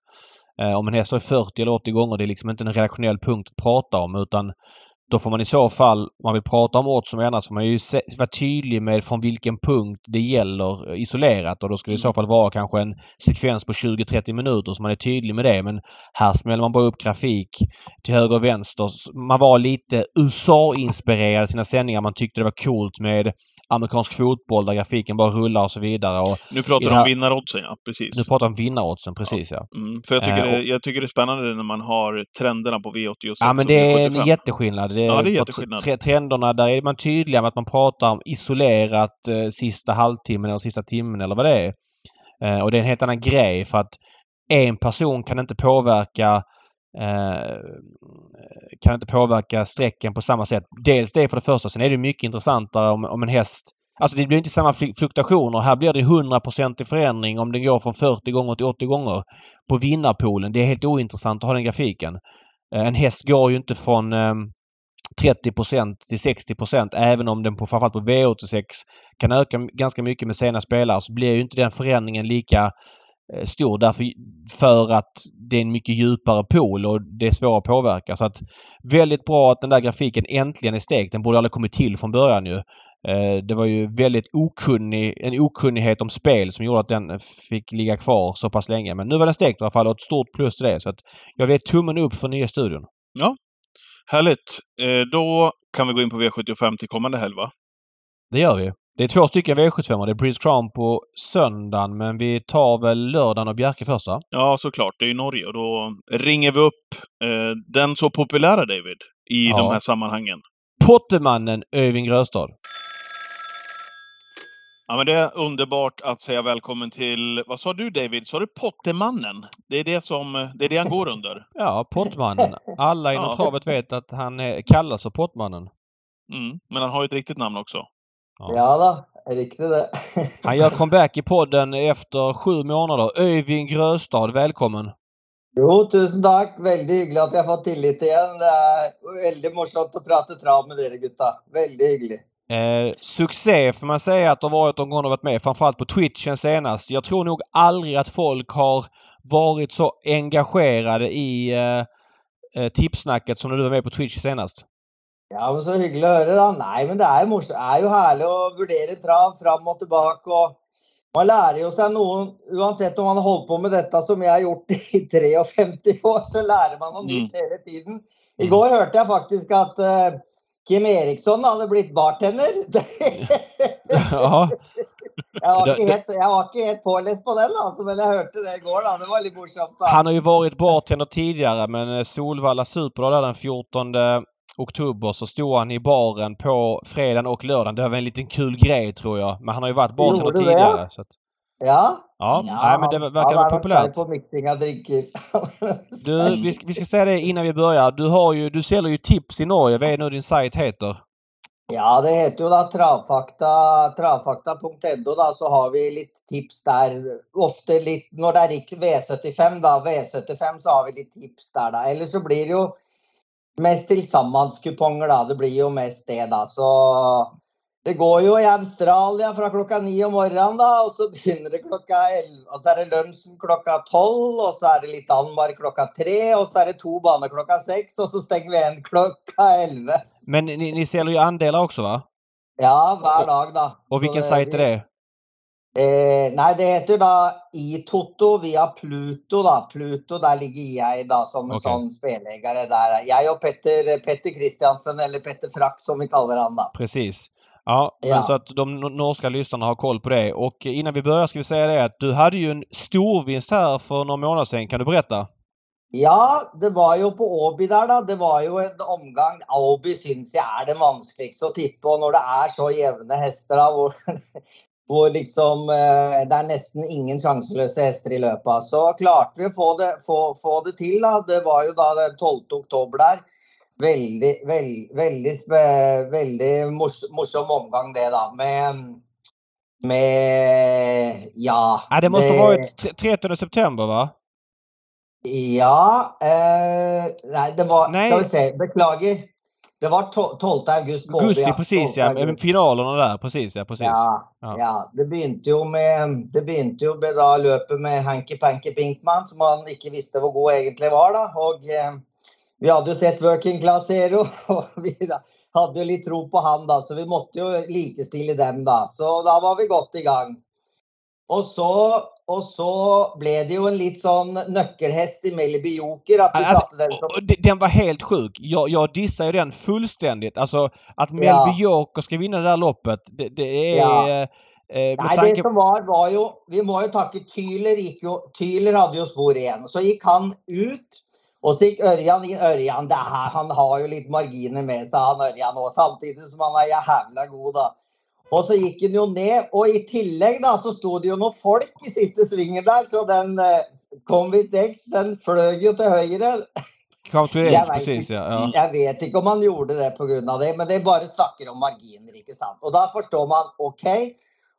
Eh, om en häst har 40 eller 80 gånger det är liksom inte en redaktionell punkt att prata om utan då får man i så fall, om man vill prata om odds som ändras, får man ju vara tydlig med från vilken punkt det gäller isolerat och då skulle det i så mm. fall vara kanske en sekvens på 20-30 minuter så man är tydlig med det. Men här smäller man bara upp grafik till höger och vänster. Man var lite USA-inspirerad i sina sändningar. Man tyckte det var coolt med amerikansk fotboll där grafiken bara rullar och så vidare. Och nu pratar du om vinnaroddsen, ja. Precis. Nu pratar om vinnaroddsen, precis ja. ja. Mm, för jag tycker, äh, det, jag tycker det är spännande när man har trenderna på V86 Ja, men det är en jätteskillnad ja, det är jätteskillnad. Trenderna, där är man tydliga med att man pratar om isolerat eh, sista halvtimmen eller sista timmen eller vad det är. Eh, och det är en helt annan grej för att en person kan inte påverka eh, kan inte påverka strecken på samma sätt. Dels det för det första. Sen är det mycket intressantare om, om en häst Alltså det blir inte samma fluktuationer. Här blir det 100% i förändring om den går från 40 gånger till 80 gånger på vinnarpoolen. Det är helt ointressant att ha den grafiken. En häst går ju inte från ehm, 30% till 60% även om den på framförallt på V86 kan öka ganska mycket med sena spelare så blir ju inte den förändringen lika eh, stor därför för att det är en mycket djupare pool och det är svårare att påverka. Så att väldigt bra att den där grafiken äntligen är stekt. Den borde aldrig kommit till från början ju. Eh, det var ju väldigt okunnig, en okunnighet om spel som gjorde att den fick ligga kvar så pass länge. Men nu var den stekt i alla fall och ett stort plus till det. Så att jag vill tummen upp för nya studion. Ja, Härligt. Eh, då kan vi gå in på V75 till kommande helg, va? Det gör vi. Det är två stycken V75. Det är Breeze Crown på söndagen, men vi tar väl lördagen och Bjerke först, va? Ja, såklart. Det är ju Norge och då ringer vi upp eh, den så populära David i ja. de här sammanhangen. Pottemannen Öyvind Gröstad. Ja, men det är underbart att säga välkommen till, vad sa du David? Sa du Pottemannen? Det är det som, det är det han går under? ja, Pottmannen. Alla inom ja. travet vet att han är, kallas för Pottmannen. Mm, men han har ju ett riktigt namn också. Ja, ja då, riktigt det. han gör comeback i podden efter sju månader. Öyvind Gröstad, välkommen! Jo, tusen tack. Väldigt hyggligt att jag fått tillit igen. Det är väldigt morsomt att prata trav med er gutta. Väldigt hyggligt. Eh, succé får man säga att det har varit de gånger varit med. Framförallt på Twitchen senast. Jag tror nog aldrig att folk har varit så engagerade i eh, eh tipsnacket som när du var med på Twitch senast. Ja, men så hyggligt att höra. Da. Nej, men det är, det är ju härligt att värdera trav fram och tillbaka. Och man lär ju sig något, oavsett om man har hållit på med detta som jag har gjort i 53 år, så lär man något mm. nytt hela tiden. Igår mm. hörde jag faktiskt att eh, Kim Eriksson hade blivit bartender. ja. Jag var inte helt, jag var inte helt påläst på den alltså, men jag hörde det igår. Då. Det var lite morsomt. Han har ju varit bartender tidigare men eh, Solvalla Super där den 14 oktober så stod han i baren på fredagen och lördagen. Det var en liten kul grej tror jag. Men han har ju varit bartender tidigare. Så att... Ja. Ja, ja nej, men det verkar vara populärt. på mäktiga drycker. du, vi ska, vi ska säga det innan vi börjar. Du, har ju, du säljer ju tips i Norge. Vad är nu din sajt heter? Ja, det heter ju då travfakta, travfakta.no då, så har vi lite tips där. Ofta lite, när det är V75 då, V75 så har vi lite tips där då. Eller så blir det ju mest tillsammanskuponger då. Det blir ju mest det då. Så det går ju i Australien från klockan nio om morgonen då, och så börjar det klockan elva. Och så är det lunchen klockan tolv och så är det lite Danmark klockan tre och så är det två banor klockan sex och så stänger vi en klockan elva. Men ni, ni säljer ju andelar också va? Ja, varje dag då. Och vilken sajt är det? Eh, nej, det heter då i-Toto via Pluto. Då. Pluto, där ligger jag då som okay. sån spelägare. Där. Jag och Petter, Petter Christiansen, eller Petter Frack som vi kallar honom. Precis. Ja, Ja. men så att de nor- norska lyssnarna har koll på det. Och innan vi börjar ska vi säga det att du hade ju en storvinst här för några månader sedan. Kan du berätta? Ja, det var jo på Åby der, da. Det var jo en omgang Åby syns jeg er det vanskeligste å tippe. Og når det er så jevne hester, da, hvor, liksom eh, det er nesten ingen sjanseløse hester i løpet, så klarte vi å få det, få, få det til. da. Det var jo da den 12. oktober der. Veldig, veld, veldig, veldig mors, morsom omgang, det, da. Med, med Ja. Ja, det måste ha varit tre- 13 september va? Ja eh, Nei, det var Nej. Skal vi se. Beklager. Det var to- 12. august. på Åby, Augusti ja. precis 12. ja. august. Finalerna där. Precis ja. Precis. Ja, Ja. ja. Det begynte jo med Det begynte jo med da løpet med Hanky Panky Pinkman, som han ikke visste hvor god egentlig var. da. Og eh, vi hadde jo sett Working Class Zero, og vi da, hadde jo litt tro på han, da, så vi måtte jo likestille dem, da. Så da var vi godt i gang. Og så, og så ble det jo en litt sånn nøkkelhest i Melby Joker. At vi Alltså, den som och- och de- den var helt sjuk. Jag, jag dissar ju den fullständigt. Alltså att Melby Ja. Joker ska vinna det där loppet. Det, det är... Ja. eh, med Nei, tanke det som var, var jo Vi må jo takke Tyler. Gikk jo, Tyler hadde jo spor igjen. Så gikk han ut. Og så gikk Ørjan inn. Ørjan det her, han har jo litt marginer med seg, han Ørjan òg. Samtidig som han er jævla god, da. Og så gikk han jo ned. Og i tillegg da, så sto det jo noen folk i siste svingen der, så den eh, Convit X den fløy jo til høyre. Come to Jeg age, vet precis ja. ja. Jeg vet ikke om han gjorde det pga. det, men det bare snakker om marginer. ikke sant? Og da forstår man OK.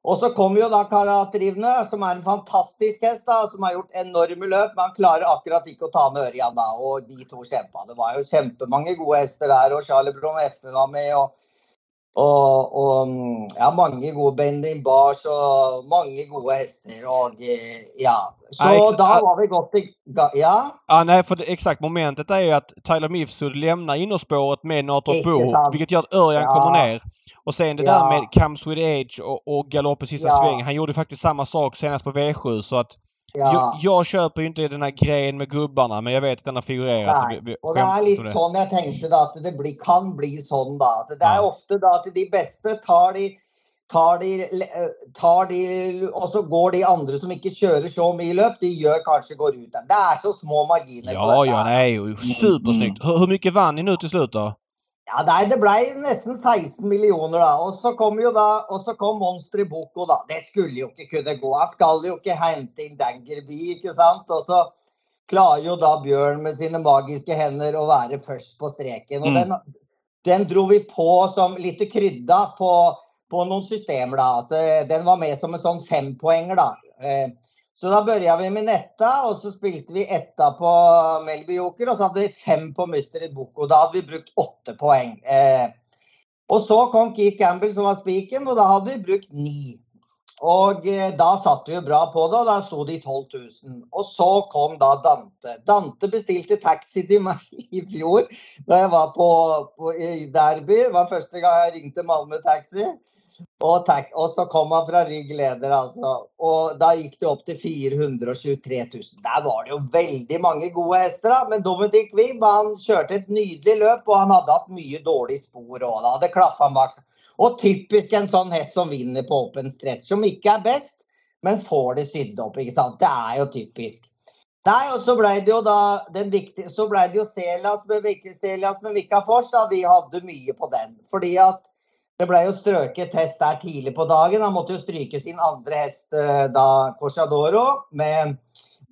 Og så kommer jo da Karatrivne, som er en fantastisk hest, da, som har gjort enorme løp. Men han klarer akkurat ikke å ta med Ørjan, da. Og de to kjempa. Det var jo kjempemange gode hester der. Og Charlie Brom Effe var med. og og, og mm, ja, mange gode Bending Bars og mange gode hester. Og eh, ja. Så Ja, ja. var vi godt i. Ja. Ja, nej, för det, exakt momentet är ju att Tyler Mifsud lämnar innerspåret med Nator Bo, vilket gör att Örjan Ja. kommer ner. Och sen det Ja. där med Comes with Age och, och galopp i sista Ja. sväng. Han gjorde faktiskt samma sak senast på V7 så att ja. jag, jag köper ju inte den här grejen med gubbarna men jag vet att den har figurerat. Nei, Vi- vi og det litt om det. sånn jeg tenkte da, at det blir, kan bli sånn da. At det er Ja. ofte da at de beste tar de, tar de, tar de Og så går de andre som ikke kjører så mye løp, de gjør kanskje går ut. Det er så små marginer Ja, ja, nej. och Supersnyggt. Hur, hur mycket vann ni nu till slut då? Ja, nei, det ble nesten 16 millioner, da. Og så kom jo da og så kom Monster i Boko, da. Det skulle jo ikke kunne gå. Han skal jo ikke hente inn Dangerby, ikke sant. Og så klarer jo da Bjørn med sine magiske hender å være først på streken. Og Mm. den, den dro vi på som litt krydda på, på noen systemer, da. At eh, den var med som en sånn fempoenger, da. Eh, så da började vi med Netta, och så spilte vi etta på Melby Joker. och så hade vi fem på Mystery Boko. Da hadde vi brukt åtte poäng. Eh, och så kom Keith Campbell, som var spiken, och då hade vi brukt ni. Och eh, då satt vi jo bra på det, och da stod det i 12 000. Og så kom då Dante. Dante bestilte taxi till mig i fjor da jag var på, på i Derby. Det var första gången jag ringte Malmö Taxi. Og, tak, og så kom han fra Rygg leder, altså. Og da gikk det opp til 423 000. Der var det jo veldig mange gode hester, da. Men Dominic Wibb han kjørte et nydelig løp, og han hadde hatt mye dårlig spor òg. Det hadde klaffa bak. Og typisk en sånn hest som vinner på open stretch, som ikke er best, men får det sydd opp. ikke sant? Det er jo typisk. Nei, og så ble det jo da den viktige, så ble det jo Selas med, Vik- med Vika Fors. da, Vi hadde mye på den. Fordi at det ble jo strøket hest der tidlig på dagen. Han måtte jo stryke sin andre hest eh, da, Corsadoro. Med,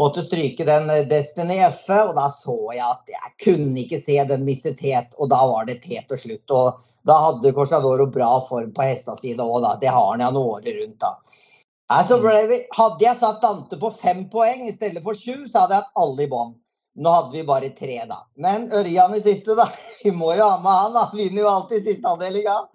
måtte stryke den eh, Destiny F och og da så jeg at jeg kunne ikke se den misse tet, og da var det tet och slutt. Og da hadde Corsadoro bra form på hesta sine òg, da. Det har han ja noen året rundt, da. Nei, hadde jeg satt Dante på fem poeng i stedet for sju, så hadde jeg hatt alle i bånn. Nå hadde vi bare tre, da. Men Ørjan i siste, da. Vi må jo ha med han, da. Vinner jo alltid siste avdeling, han.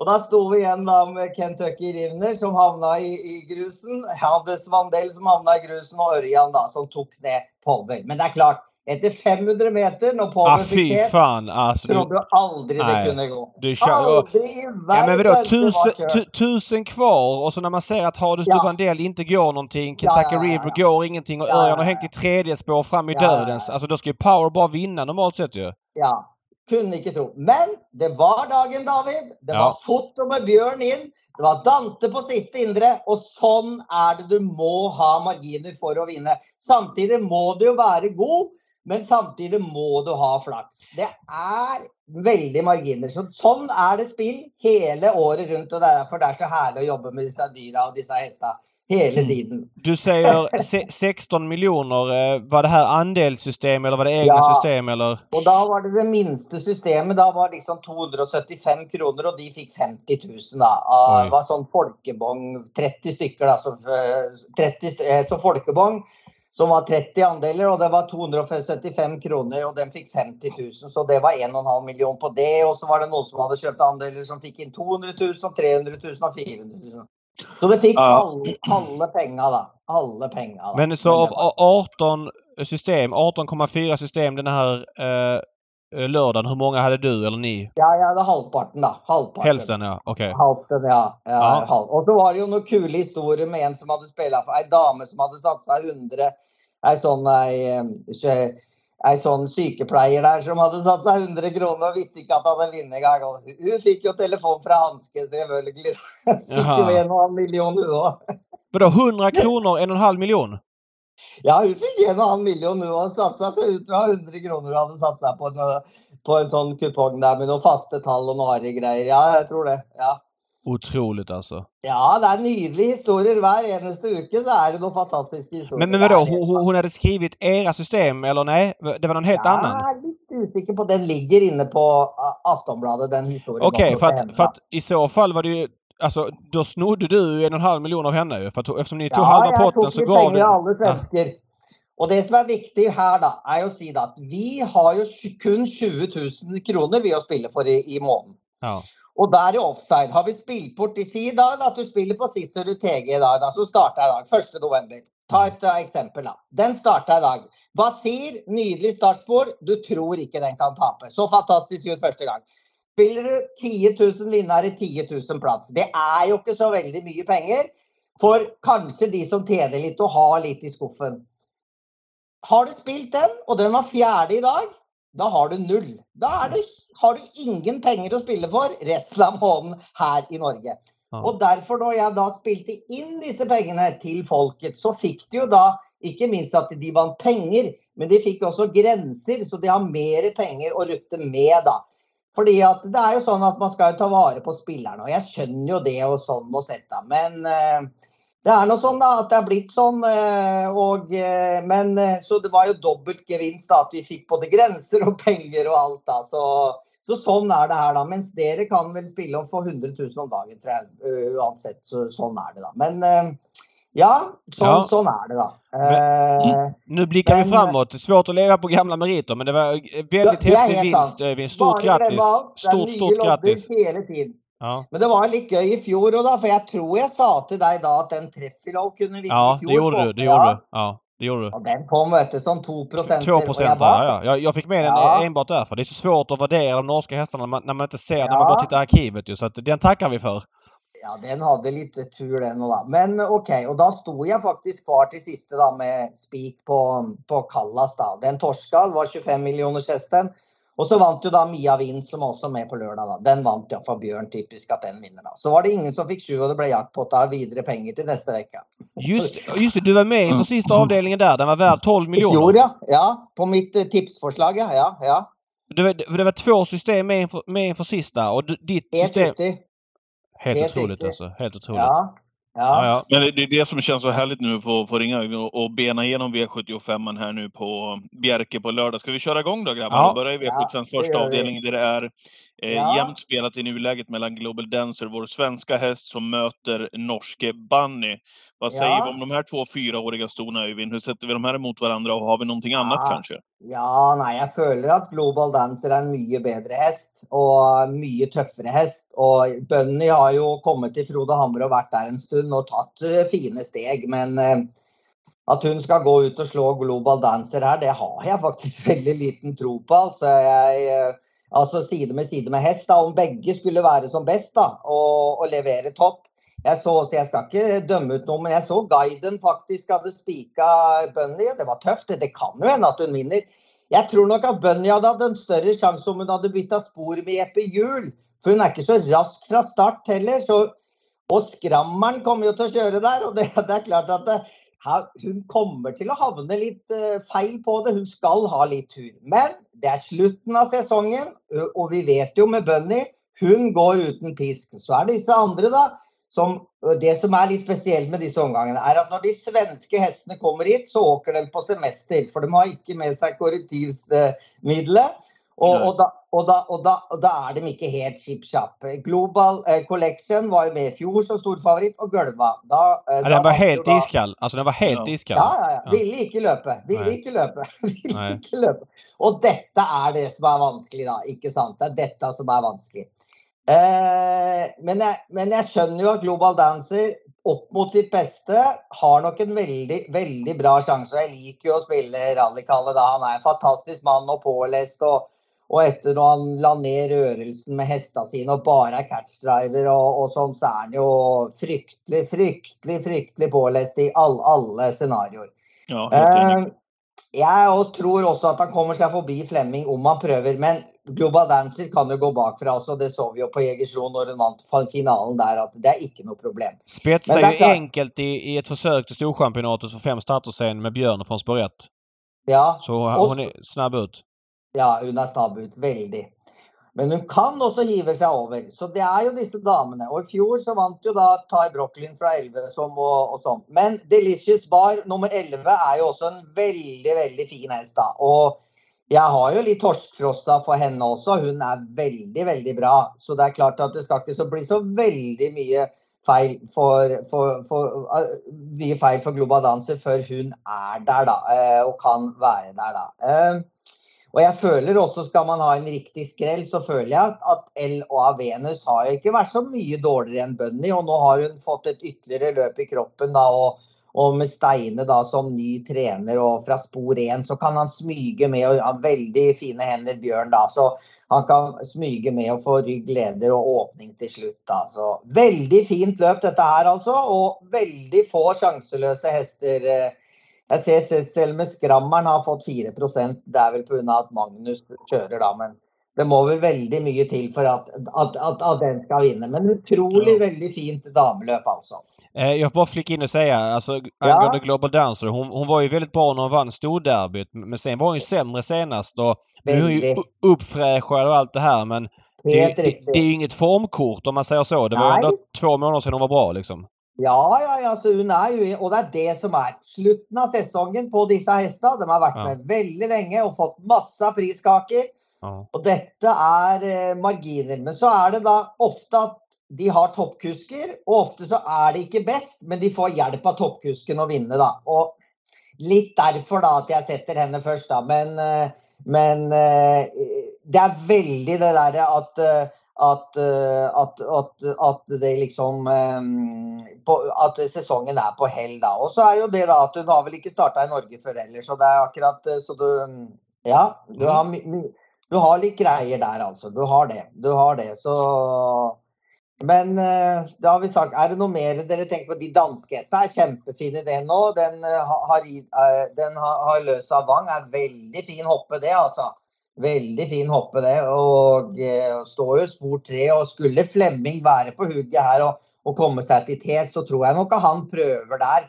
Og da sto vi igjen da med Kentucky Rivner, som havna i, i grusen. Hadde Svandel som havna i grusen, og Ørjan da, som tok ned Power. Men det er klart, etter 500 meter, når Ah, Power fy fikk het, fan alltså. Du, trodde jo aldri det Nej, kunne gå. du kör, och, Aldri i ja men vadå, det tusen, tusen kvar och så när man ser att Hades Ja. Duvandel inte går någonting, Kentucky Ja, ja, ja, ja. går ingenting och Ja, Örjan ja, har hängt i tredje spår fram i dödens. Alltså då ska ju Power bara vinna normalt sett ju. Ja. Kunne ikke tro. Men det var dagen, David. Det Ja. var foto med Bjørn inn. Det var Dante på siste indre. Og sånn er det du må ha marginer for å vinne. Samtidig må du jo være god, men samtidig må du ha flaks. Det er veldig marginer. Så, sånn er det spill hele året rundt. Og det er derfor det er så herlig å jobbe med disse dyra og disse hestene hele Mm. tiden. Du säger se- 16 miljoner. eh, Var det här andelssystem eller var det egna Ja. system eller? Og da var det det minste systemet. Da var liksom 275 kroner, og de fikk 50 000. Da. Av- Oi. Det var sånn folkebong, 30 stykker da, som, eh, 30, st- eh, som folkebong. Som var 30 andeler, og det var 275 kroner, og den fikk 50 000. Så det var 1,5 million på det. Og så var det noen som hadde kjøpt andeler som fikk inn 200 000, 300 000 og 400 000. Så det fikk Ja. alle, alle penga, da. Alle penga. da. Men så av det var- av 18 system, 18,4 system den här eh, eh, lördagen. Hur många hade du eller ni? Ja, jag hade halvparten, da. Halvparten. Hälften ja, okej. Halvten, ja. ja, Ja. halv. Og så var det jo noen kule historier med en som hadde spilt for ei dame som hadde satsa 100 Ei sånn ei, eh, ei sånn sykepleier der som hadde satsa 100 kroner og visste ikke at han hadde vunnet engang. Hun fikk jo telefon fra Hanske, selvfølgelig. Fikk jo en og en halv million, hun òg. Vadå 100 kronor, en och en halv miljon? Ja, hun fikk en og en halv million, hun òg. Satsa ut fra 100 kroner hun hadde satsa på, en- på en sånn kupong der med noen faste tall og noe harry-greier. Ja, jeg tror det. ja. Otroligt alltså. Ja, det er nydelige historier. Eneste uke så er det noen fantastiske historier. Men, men vadå, hon, hon hade skrivit era system eller nej? Det var någon helt annan? Jeg er litt usikker på Den ligger inne på ah, Aftonbladet, den historien. Okej, også för att, för att i så fall var det ju... Alltså, då snodde du en och en halv miljon av henne ju. För att, eftersom ni tog Ja, halva potten så gav du... alle svensker. Og det som er viktig her, da, er jo å si da, at vi har tj- kun 20 000 kroner vi å spille for i, i måneden. Ja. Og där i offside. Har vi spilt i si dag da, at du spiller på Sisserud TG i dag, da, som i dag, 1. november. Ta et uh, eh, eksempel, da. Den starta i dag. Basir, nydelig startspor. Du tror ikke den kan tape. Så fantastisk ut første gang. Spiller du 10 000 vinnere, 10 000 plass. Det er jo ikke så veldig mye penger for kanskje de som tjener litt og har litt i skuffen. Har du spilt den, og den var fjerde i dag, da har du null. Da det, har du ingen penger å spille for resten av måneden her i Norge. Og derfor, når jeg da spilte inn disse pengene til folket, så fikk de jo da ikke minst at de vant penger, men de fikk også grenser, så de har mer penger å rutte med, da. Fordi at det er jo sånn at man skal jo ta vare på spillerne, og jeg skjønner jo det og sånn og sett, da. Men eh, det er nå sånn da, at det er blitt sånn. eh, Og, eh, men eh, så det var jo dobbelt gevinst da, at vi fikk både grenser og penger og alt. da, så, så sånn er det her, da. Mens dere kan vel spille om for 100 000 om dagen, tror jeg. Uansett. Så, sånn er det, da. Men ja, sånn, Ja. sånn er det, da. Eh, Nu blickar vi Men- framåt. Svårt att leva på gamla meriter men det var väldigt är häftig vinst. Stort grattis! Stort, stort grattis! Hele tiden. Ja. Men det var litt gøy i fjor òg, da. For jeg tror jeg sa til deg da at den Treffilov kunne vinne ja, i fjor. det gjorde du. Det gjorde du. Ja, det gjorde du. Og den kom, vet du, sånn 2 2 procent där, ja. Jag, jag fick med den Ja. enbart därför. Det är så svårt att värdera de norska hästarna när man, när man inte ser, när man Ja. bara tittar i arkivet ju. Så att den tackar vi för. Ja, den hadde litt tur, den òg, da. Men OK. Og da sto jeg faktisk kvar til siste da med spik på, på Kallas, da. Den torska. Det var 25 millioners hesten. Og så vant jo da Mia Vind, som er også med på lørdag. da. Den vant ja for Bjørn, typisk at den vinner, da. Så var det ingen som fikk sju, og det ble jackpot av videre penger til neste uke. Just, just det, du var med inför sista avdelningen där. Den var värd 12 I miljoner. fjor, ja. ja. På mitt eh, tipsforslag, ja. ja, ja. Det var, det var två system med inför, med inför sista och ditt system... Helt, helt otroligt alltså. Helt otroligt. Ja. Ja. Men det är det som känns så härligt nu att få, ringa och, bena igenom V75 här nu på Bjerke på lördag. Ska vi köra igång då grabbar? Ja. Och börja i V75 Ja, första gör vi. avdelning där det är eh, Ja. jämnt spelat i nuläget mellan Global Dancer, vår svenska häst, som möter norske Bunny. Vad Ja. säger vi om de här två fyraåriga stona Öyvind? Hur sätter vi de här emot varandra och har vi någonting annat Ja. kanske? Ja, nei, jeg føler at Global Dancer er en mye bedre hest og mye tøffere hest. Og Bunny har jo kommet til Frode Hamre og vært der en stund og tatt eh, fine steg. Men eh, at hun skal gå ut og slå Global Dancer her, det har jeg faktisk veldig liten tro på. Altså, jeg, eh, altså side med side med hest, da, om begge skulle være som best da, og, og levere topp. Jeg så, så jeg skal ikke dømme ut noe, men jeg så guiden faktisk hadde spika Bunny. Det var tøft. Det, kan jo hende at hun vinner. Jeg tror nok at Bunny hadde hatt en større sjanse om hun hadde bytta spor med Jeppe Hjul For hun er ikke så rask fra start heller. Så, og Skrammeren kommer jo til å kjøre der. Og det, det er klart at det, hun kommer til å havne litt eh, feil på det. Hun skal ha litt tur. Men det er slutten av sesongen, og vi vet jo med Bunny hun går uten pisk. Så er det disse andre, da. Som, det som er litt spesielt med disse omgangene, er at når de svenske hestene kommer hit, så åker de på semester. For de har ikke med seg korrektivmiddelet. Eh, Og, Nei. og, da, og, da, og, da, og da er de ikke helt chip chap. Global eh, Collection var jo med i fjor som storfavoritt og gølva. Da, eh, Ja, den var helt iskall. Alltså den var helt Ja. iskall. ja, ja, ja. Ville ikke løpe. Ville Nei. ikke løpe. Ville ikke løpe. Og dette er det som er vanskelig, da. Ikke sant? Det er dette som er vanskelig. Eh, men, jeg, men jeg skjønner jo at Global Dancer opp mot sitt beste har nok en veldig, veldig bra sjanse. Og jeg liker jo å spille rallykalle da. Han er en fantastisk mann og pålest. Og, og etter når han la ned rørelsen med hestene sine og bare er catchdriver og, og sånn, så er han jo fryktelig, fryktelig, fryktelig pålest i all, alle scenarioer. Ja. Eh, jeg tror også at han kommer seg forbi Flemming om han prøver, men Global Dancer kan jo gå bakfra også. Det så vi jo på Jegersro når hun vant finalen der, at det er ikke noe problem. Spetsar är ju klart- enkelt i, i ett försök till Storchampionatet för fem starter sen med Björn från spår 1. Ja, Så Och hon så- är snabb ut ja hun er snabb ut. Veldig. Men hun kan også hive seg over. Så det er jo disse damene. Og i fjor så vant jo da Ty Brocklin fra 11 som og, og sånn. Men Delicious Bar nummer 11 er jo også en veldig, veldig fin hest, da. Og jeg har jo litt torskfrossa for henne også. Hun er veldig, veldig bra. Så det er klart at det skal ikke så bli så veldig mye feil for, for, for, uh, eh, mye feil for Global Dancer før hun er der, da. eh, Og kan være der, da. Och og jeg føler også, skal man ha en riktig skrell, så føler jeg at, at L og A Venus har jo ikke vært så mye dårligere enn Bunny. Og nå har hun fått et ytterligere løp i kroppen, da. Og, og med Steine da som ny trener og fra spor 1, så kan han smyge med og ha veldig fine hender, Bjørn, da. Så han kan smyge med og få rygg leder og åpning til slutt, da. Så veldig fint løp dette her, altså. Og veldig få sjanseløse hester. eh, jeg ser selv- med Skrammeren har fått 4 Det er vel pga. at Magnus kjører, da. Men det må vel veldig mye til for at, at, at, at den skal vinne. Men utrolig Ja. veldig fint dameløp, altså. Eh, jag får bara flika in och säga, alltså angående Global Dancer, hon, hon var ju väldigt bra när hon vann storderbyt. Men sen var hon ju sämre senast och nu är hon ju Väldigt. uppfräschad och allt det här men det, det, det är ju inget formkort om man säger så. Det var ju ändå två månader sedan hon var bra liksom. Ja, ja, ja, så hun er jo Og det er det som er slutten av sesongen på disse hestene. De har vært Ja. med veldig lenge og fått masse priskaker. Ja. Og dette er eh, marginer. Men så er det da ofte at de har toppkusker, og ofte så er de ikke best, men de får hjelp av toppkusken å vinne, da. Og litt derfor da at jeg setter henne først, da. Men, eh, men eh, det er veldig det derre at eh, at, eh, at, at, at det liksom eh, på, At sesongen er på hell, da. Og så er jo det da at hun har vel ikke starta i Norge før heller, så det er akkurat eh, Så du Ja, du har, my, my, du har litt greier der, altså. Du har det. Du har det. Så Men eh, da har vi sagt Er det noe mer dere tenker på? De danske hestene er kjempefine, det nå. Den, ha- har, den har, har løs av vang. Er veldig fin hoppe, det, altså. Veldig fin hoppe, det. Og eh, står jo spor tre. Og skulle Flemming være på hugget her og, og komme seg til tet, så tror jeg nok at han prøver der.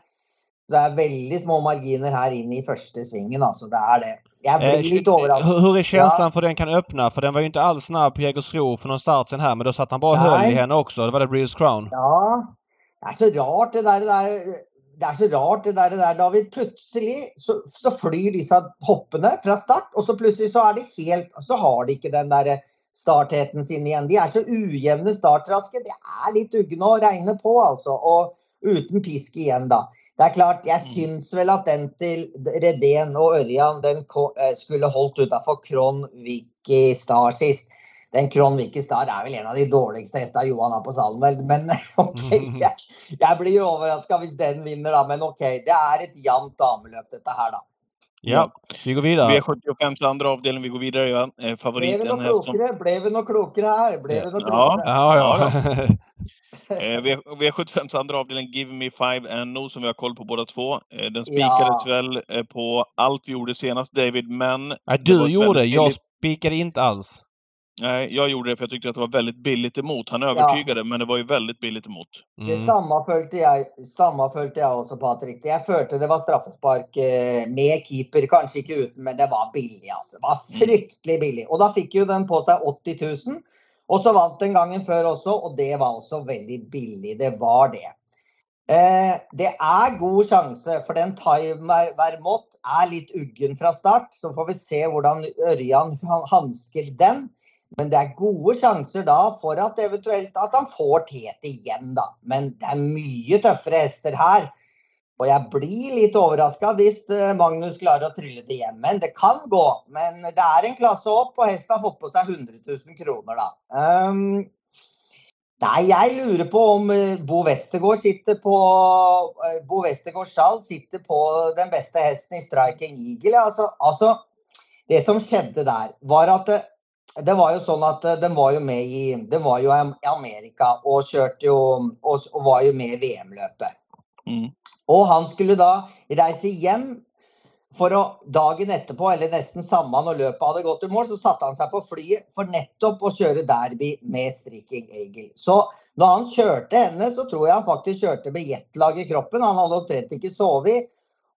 Så det er veldig små marginer her inn i første svingen, altså. Det er det. Eh, blir litt overrasket. hur, hur är känslan för den kan öppna? För den var ju inte alls snabb på Jägersro för någon start sen här men då satt han bara och höll i henne också. Det var det Breeders Crown. Ja, det er så rart det der, det der det er så rart det der, det der David. Plutselig så, så flyr disse hoppene fra start, og så plutselig så er de helt Så har de ikke den der startheten sin igjen. De er så ujevne startraske. De er litt ugne å regne på, altså. Og uten pisk igjen, da. Det er klart, Jeg syns vel at den til Redén og Ørjan den eh, skulle holdt utafor Kron-Vicky Star sist. Den Kron-Vicky Star er vel en av de dårligste hestene Johan har på stallen, vel. Men OK, jeg, jeg blir jo overraska hvis den vinner, da. Men OK, det er et jevnt dameløp, dette her, da. Ja, vi går vidare. V75 andra avdelningen, vi går vidare. Ja. Eh, Ble Favorit vi noe häst som... klokere? Ble vi noe klokere her? Ble vi noe Ja. klokere? Ja, ja. Eh, V- V75s andra avdelning, Give Me Five NO, som vi har koll på båda två. Eh, Den spikades Ja. väl eh, på allt vi gjorde senast, David, men... Nej, du ett gjorde. väldigt Jag spikade inte alls. Nej, jag gjorde det för jag tyckte att det var väldigt billigt emot. Han övertygade, men det var ju väldigt billigt emot. Det Mm. samme følte jeg, samme følte jeg også, Patrick. Jeg følte det var straffespark eh, med keeper. Kanskje ikke uten, men det var billig. altså. Det var fryktelig billig. Og da fikk jo den på seg 80 000. Og så vant den gangen før også, og det var også veldig billig. Det var det. Eh, det er god sjanse, for den Time Vermont er litt uggen fra start. Så får vi se hvordan Ørjan han- hansker den. Men det er gode sjanser da for at eventuelt at han får Tete igjen, da. Men det er mye tøffere hester her. Og jeg blir litt overraska hvis eh, Magnus klarer å trylle det hjem. Men det kan gå. Men det er en klasse opp, og hesten har fått på seg 100 000 kroner, da. Um, nei, jeg lurer på om eh, Bo Westergård sitter på eh, Bo Westergårds stall sitter på den beste hesten i Striking Eagle. Altså, altså, det som skjedde der, var at det, var jo sånn at eh, den var jo med i Den var jo i Amerika og kjørte jo Og, og var jo med i VM-løpet. Mm. Og han skulle da reise hjem for å dagen etterpå, eller nesten samme når løpet hadde gått i mål, så satte han seg på flyet for nettopp å kjøre derby med Striking Eagle. Så når han kjørte henne, så tror jeg han faktisk kjørte med jetlag i kroppen. Han hadde omtrent ikke sovet.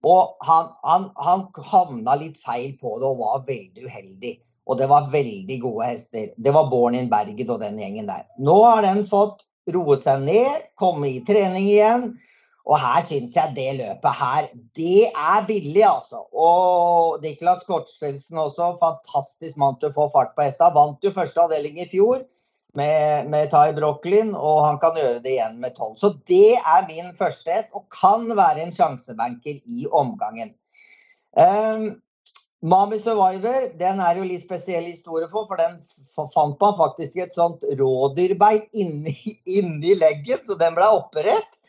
Og han, han, han havna litt feil på det og var veldig uheldig. Og det var veldig gode hester. Det var Born in Bergen og den gjengen der. Nå har den fått roet seg ned, kommet i trening igjen. Og her syns jeg det løpet her, det er billig, altså. Og Niklas Kortsfeldsen også, fantastisk mann til å få fart på hesta. Vant jo første avdeling i fjor med, med Ty Brocklin, og han kan gjøre det igjen med tolv. Så det er min første hest, og kan være en sjansebanker i omgangen. Um, Mami Survivor den er jo litt spesiell historie for, for den fant man faktisk et sånt rådyrbein inni, inni leggen, så den ble operert.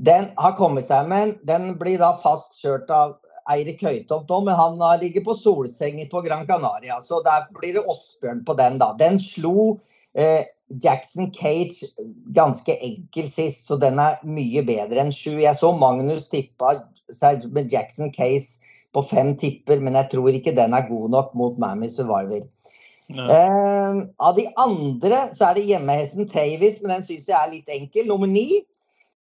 Den har kommet seg, men den blir da fast kjørt av Eirik Høytomt òg, men han ligger på solsenger på Gran Canaria, så der blir det Åsbjørn på den da. Den slo eh, Jackson Cage ganske enkel sist, så den er mye bedre enn sju. Jeg så Magnus tippa seg med Jackson Case på fem tipper, men jeg tror ikke den er god nok mot Mammy Survivor. Eh, av de andre så er det hjemmehesten Travis, men den syns jeg er litt enkel. Nummer ni.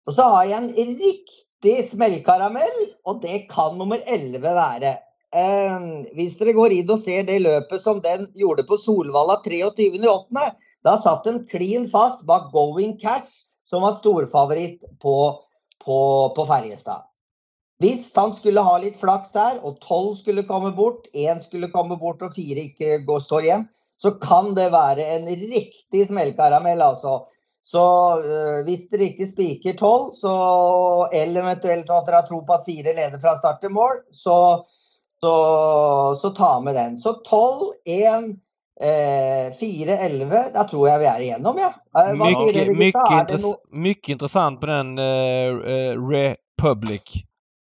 Og så har jeg en riktig smellkaramell, og det kan nummer elleve være. Eh, hvis dere går inn og ser det løpet som den gjorde på Solvalla 23.8., da satt den klin fast bak Going Cash, som var storfavoritt på, på, på Ferjestad. Hvis han skulle ha litt flaks her, og tolv skulle komme bort, én skulle komme bort og fire ikke går, står igjen, så kan det være en riktig smellkaramell, altså. Så øh, hvis dere ikke spiker tolv, så eller eventuelt at dere har tro på at fire leder fra start til mål, så, så, så ta med den. Så tolv, én, eh, fire, elleve. Da tror jeg vi er igjennom, ja. Mycket, mycket, det intress mycket intressant på den eh, Republic.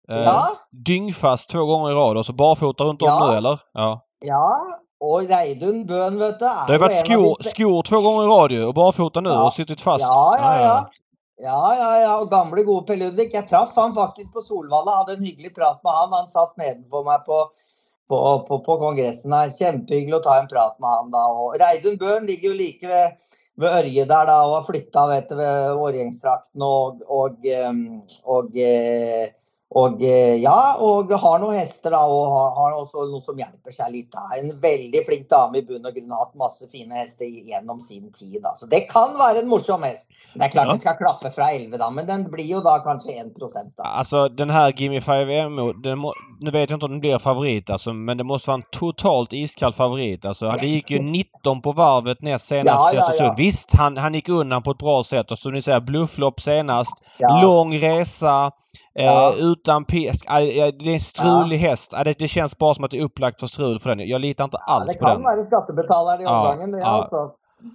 Eh, Ja. Dyngfast två gånger i rad och så barfota runt om Ja. nu eller? Ja. Ja, og Reidun Bøhn, vet du, Det har varit skor, de skor två gånger i rad ju och barfota nu Ja. och suttit fast. Ja, ja, ja. Ja, ja, ja. Og gamle, gode Per Ludvig. Jeg traff han faktisk på Solvalla. Hadde en hyggelig prat med han. Han satt nedenfor meg på, på, på, på kongressen her. Kjempehyggelig å ta en prat med han da. Og Reidun Bøhn ligger jo like ved, ved Ørje der da, og har flytta vet du, ved Årgjengstrakten og, og, em, og, eh, og eh, ja, og har noen hester da, og har, har også noe som hjelper seg litt. da. En veldig flink dame i bunn og grunn. Har hatt masse fine hester gjennom sin tid. da. Så det kan være en morsom hest. Det er klart Ja. det skal klaffe fra 11, da, men den blir jo da kanskje 1 da. Alltså den här Gimme 5M, den må, nu vet jag inte om den blir favorit alltså, men det måste vara en totalt iskall favorit. Alltså, det gick ju 19 på varvet näst senast Ja, ja, ja. Visst, han, han gick undan på ett bra sätt och som ni säger, blufflopp senast. Lång resa. Eh, Ja. utan pisk. Ah, ja, Det är en strulig häst. Ah, det, det känns bara som att det är upplagt för strul för den. Jag litar inte Ja, alls det på kan den. være skattebetaleren i Ja, omgangen, det ja. altså.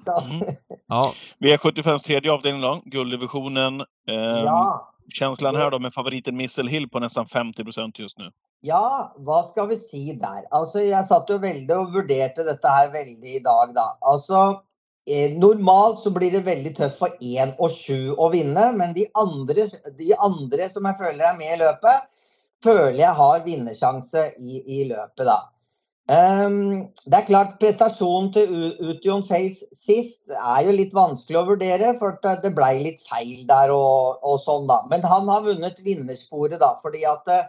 Da, Ja. V75s tredje avdelning då, gulddivisionen. Eh, ja. Känslan här då med favoriten Missile Hill på nästan 50% just nu. Ja, hva skal vi si der? Altså, jeg satt jo veldig og vurderte dette her veldig i dag, da. Eh, normalt så blir det veldig tøft for 1 og 7 å vinne, men de andre, de andre som jeg føler er med i løpet, føler jeg har vinnersjanse i, i løpet, da. Um, ehm, det er klart Prestasjonen til Ution Face sist er jo litt vanskelig å vurdere, for det blei litt feil der og, og sånn, da. Men han har vunnet vinnersporet, da, fordi at eh,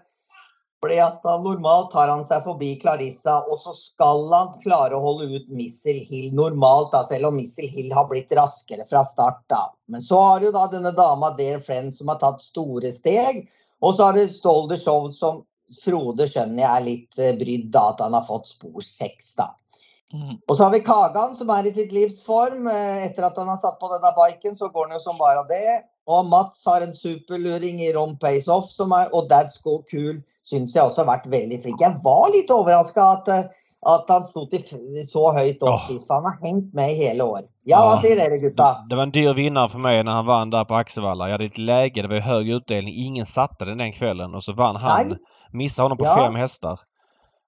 fordi at Normalt tar han seg forbi Clarissa, og så skal han klare å holde ut Missile Hill normalt, da, selv om Missile Hill har blitt raskere fra start. da. Men så har du da denne dama Dare Friend som har tatt store steg. Og så har du Stolder Show som Frode skjønner jeg er litt eh, brydd da at han har fått spor seks. da. Mm. Og så har vi Kagan som er i sitt livs form. Eh, Etter at han har satt på denne biken, så går han jo som bare det. Og Mats har en superluring i Rom Pace Off, som er, og Dad's Go Cool syns jeg også har vært veldig flink. Jeg var litt overraska at, eh, at han sto til så høyt opp sist, for han har hengt med i hele år. Ja, hva Ja. sier dere gutta? Det var en dyr vinnare för mig när han vann där på Axevalla. Jag hade ett läge, det var ju hög utdelning. Ingen satte den den kvällen och så vann han. Nej. Missade honom på Ja. fem hästar.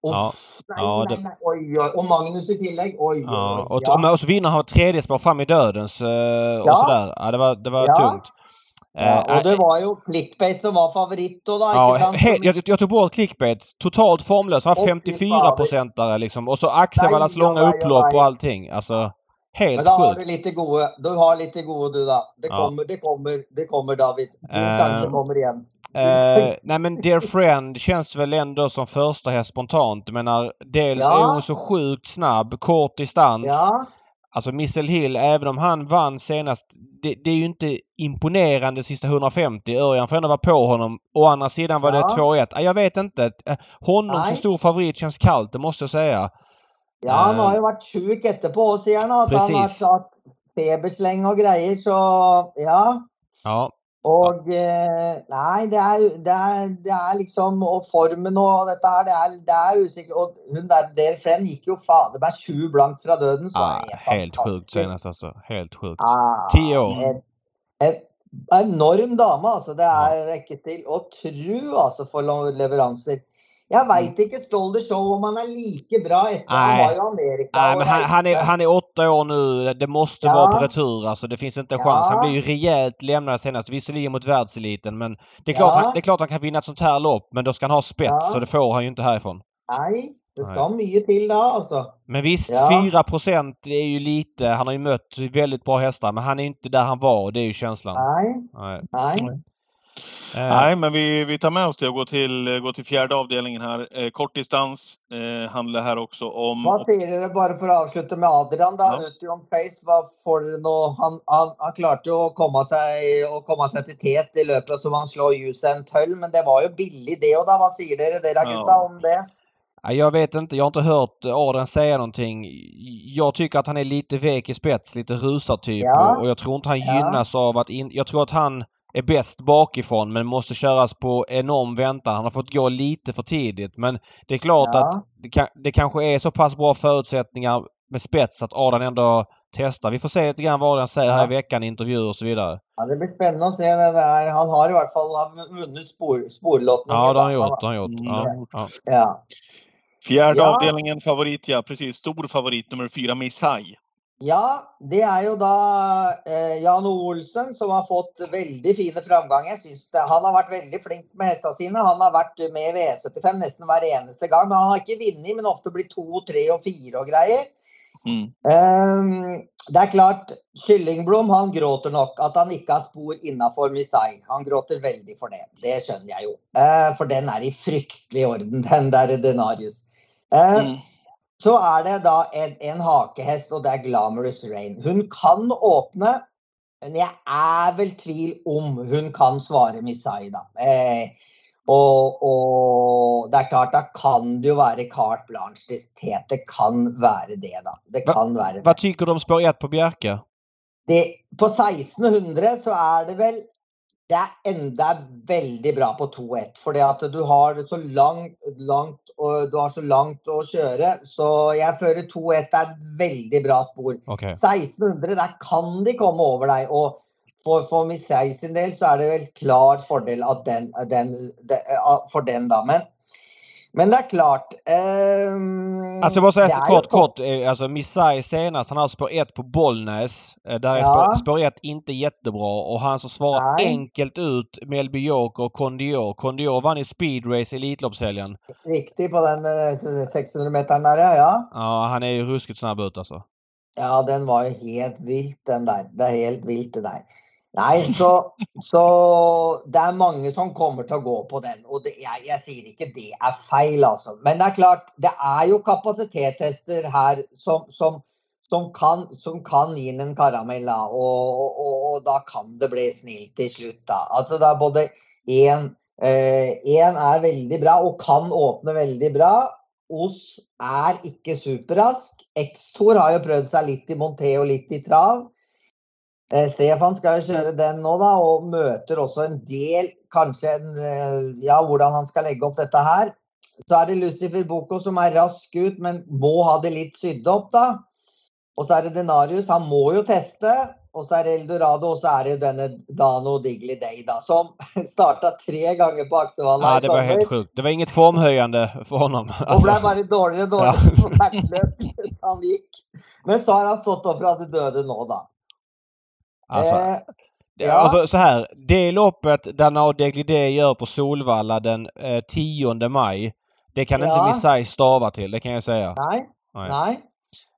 Ja. Uff, nei, Ja, det- nei. Oi, oi. Og Magnus i tillegg. Oj, Ja, oj, och, och, och så vinner han tredje spår fram i dödens eh, och Ja. sådär. Ja, det var, det var Ja. tungt. Eh, Ja, og det eh, var jo clickbait som var favoritt då. Ja, sant? jag, jag tog bort clickbait. Totalt formlös. Han var Åh, fy 54 procentare liksom. Och så Axevallas långa upplopp och allting. Alltså, helt Men da har du sjukt. lite gode, du har lite gode du, da. Det Ja. kommer, det kommer, det kommer David. Din Eh, sjanse kommer igjen. Eh, nej men Dear Friend känns väl ändå som första häst spontant. Jag menar, dels Ja. är hon så sjukt snabb, kort distans. Ja, Alltså Missile Hill, även om han vann senast, det, det är ju inte imponerande sista 150. Örjan får ändå vara på honom. Å andra sidan var Ja. det 2-1. Ja, Jag vet inte. Eh, Honom som stor favorit känns kallt, det måste jag säga. ja han Eh, har jo vært sjuk etterpå, sier han. At han har klart febersleng og greier, så ja. Ja, Og eh, Nei, det er, det, er, det er liksom Og formen og dette her, det er, det er usikkert. Og hun der Dale Friend gikk jo fader meg sju blankt fra døden, så er helt sjukt senast alltså. Helt sjukt. Ah, Tio år. En, en enorm dame, altså. Det er ikke til å tro, altså, for leveranser. Jeg veit ikke Stolder Show om han er like bra etter Han Nej. var jo Amerika Nej, men han, han, är, han är åtta år nu. Det måste Ja. vara på retur. Alltså, det finns inte en chans. Han Ja. blir ju rejält lämnad senast. Visserligen mot världseliten men det är, klart Ja. han, det är klart han kan vinna ett sånt här lopp men då ska han ha spets Ja. och det får han ju inte härifrån. Nei, det skal mye til da, altså. Men visst, Ja. 4 är ju lite. Han har ju mött väldigt bra hästar men han är inte där han var och det är ju känslan. Nei. Nej. Nei. Eh, Nej, men vi, vi tar med oss det och går till, går till fjärde avdelningen här. Eh, kortdistans eh, handlar här också om... Hva sier dere, bare for å avslutte med Adrian, da? Ja. Ution Face, hva får dere nå? Han, han, han klarte jo å komme seg, å komme seg til tet i løpet som han slår Usain Tull, men det var jo billig det da. Hva sier dere dere Ja. gutta om det? Ja, Jag vet inte. Jag har inte hört Adrian säga någonting. Jag tycker att han är lite vek i spets, lite rusartyp Ja. och, och jag tror inte han Ja. gynnas av att... In, jag tror att han är bäst bakifrån men måste köras på enorm väntan. Han har fått gå lite för tidigt men det är klart Ja. att det, kan, det kanske är så pass bra förutsättningar med spets att Adrian ändå testar. Vi får se lite grann vad Adrian säger här Ja. i veckan i intervjuer och så vidare. Ja, det blir spennende å se. Det der. Han har i hvert fall han har vunnet spor, sporlottningen. Ja, det har han gjort. Det har han gjort. Ja, Mm. ja. Ja. Fjärde Ja. avdelningen favorit, ja. Precis. Stor favorit nummer fyra, Missai. Ja, det er jo da eh, Jan. Olsen som har fått veldig fine framganger. Jeg synes det, han har vært veldig flink med hestene sine. Han har vært med i V75 nesten hver eneste gang. Men han har ikke vunnet, men ofte blitt to, tre og fire og greier. Mm. Ehm, det er klart, Kyllingblom han gråter nok at han ikke har spor innafor Misai. Han gråter veldig for det. Det skjønner jeg jo. Eh, for den er i fryktelig orden, den der Denarius. Eh, Mm. Så er det da en, en hakehest, og det er Glamorous Rain. Hun kan åpne, men jeg er vel tvil om hun kan svare Misai, da. Eh, og, og det er klart, da kan det jo være carte blanche. Det, det kan være det, da. Det kan være det. Vad tycker du om spår 1 på Bjerke? det. På 1600 så er det vel det er enda veldig bra på 2-1. Fordi at du har så langt, langt, og du har så langt å kjøre. Så jeg fører 2-1 er et veldig bra spor. Okej. 1600, der kan de komme over deg. Og for, for Missei sin del så er det vel klar fordel den, den, de, for den, da. Men Men det är klart. ehm, Alltså jag bara säga kort, kort. eh, Alltså Missai senast, han har spår 1 på Bollnäs. Eh, Där är Ja. spår, spår 1 inte jättebra och han som svarar Nej. enkelt ut Melby Joker och Kondior. Kondior vann i speedrace Elitloppshelgen. Riktigt på den eh, 600 metern där, ja. ja. Ja, han är ju ruskigt snabb ut alltså. Ja, den var ju helt vilt den där. Det är helt vilt det där. Nej, så, så det är många som kommer att gå på den och det, jag, jag säger inte det är fel alltså. Men det är klart, det är ju kapacitetstester här som, som, som, kan, som kan ge en karamell och, och, och, och då kan det bli snilt till slut. Alltså det är både en, eh, en är väldigt bra och kan öppna väldigt bra. Oss är inte superrask. X-Tor har ju prövat sig lite i monté och lite i trav. Eh, Stefan ska ju köra den nu då och möter också en del, kanske en, eh, ja, hur han ska lägga upp detta här. Så är det Lucifer Boko som är rask ut men må ha det lite sydd upp då. Och så är det Denarius, han må ju testa. Och så är det Eldorado och så är det denne Dano Diggly Day då, som startade tre gånger på Axevalla Ja, i det var helt sjukt. Det var inget formhöjande för honom. Och Alltså, blev bara dårligare och dårligare för hvert løp han gick. Men så har han stått upp för att det döde nu då. Alltså, Eh, ja. alltså så här. Det loppet Danao Deglidé gör på Solvalla den eh, 10 maj. Det kan inte Ja. Missai stava till, det kan jag säga. nej, Nej. nej,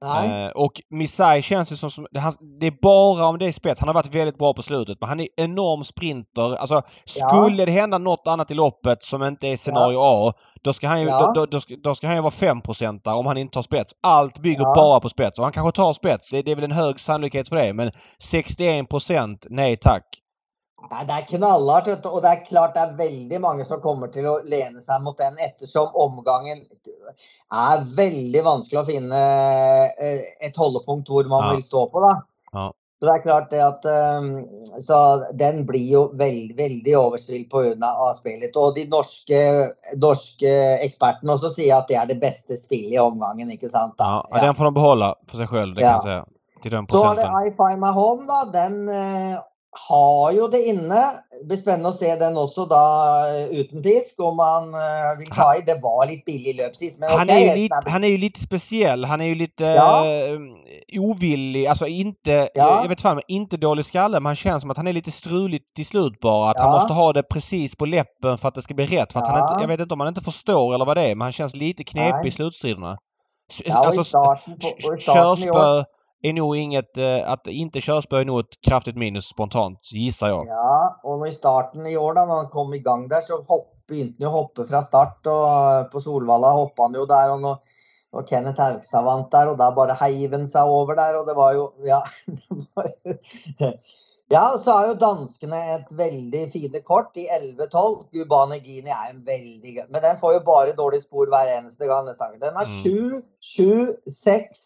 nej. Eh, och Missai känns ju som, som det, han, det är bara om det är spets. Han har varit väldigt bra på slutet men han är enorm sprinter. Alltså skulle det hända något annat i loppet som inte är scenario A då ska han ju, Ja. då, då, ska, då ska han ju vara 5 där om han inte tar spets. Allt bygger Ja. bara på spets och han kanske tar spets. Det, det är väl en hög sannolikhet för det men 61% nej tack. Nej, det vet du. och det är klart det är väldigt många som kommer till att lena sig mot den eftersom omgången är väldigt vanskelig att finna eh, ett hållpunkt hvor man Ja. vill stå på. Då. Ja. Så det är klart det att ehm, så den blir väldigt överstilt på grund av spelet. Och de norska, norska experterna också säger att det är det bästa spelet i omgången, inte sant? då? Ja, ja. Den får de behålla för sig själv, det kan. Till den Så har det I Find My Home då, den eh, har ju det inne. Det blir spännande att se den också då eh, utan pisk om man eh, vill ta i. Det var lite billig löp sist men Han okej, är, lite, han är ju lite speciell. Han är ju lite Ja. eh, ovillig. Alltså inte, Ja. jag vet fan, inte dålig skalle men han känns som att han är lite struligt till slut bara. Att han Ja. måste ha det precis på läppen för att det ska bli rätt. För att han inte, jag vet inte om han inte förstår eller vad det är men han känns lite knepig Nej. i slutstriderna. Ja, och i alltså, starten på- i starten körspö är nog inget... eh, Att inte körspö är nog ett kraftigt minus spontant gissar jag. Ja, och i starten i år då, när han kom igång där så hopp, begynte han ju hoppa från start och eh, på Solvalla hoppade han ju där och nå och Kenneth Haugstad vant där och där bara heiv han sig över där och det var ju, ja. Ja, så har ju danskarna ett väldigt fint kort i 11-12. Gubane Gini är en väldigt, men den får ju bara dåligt spår varje eneste gång. Den har Mm. 7, 7, 6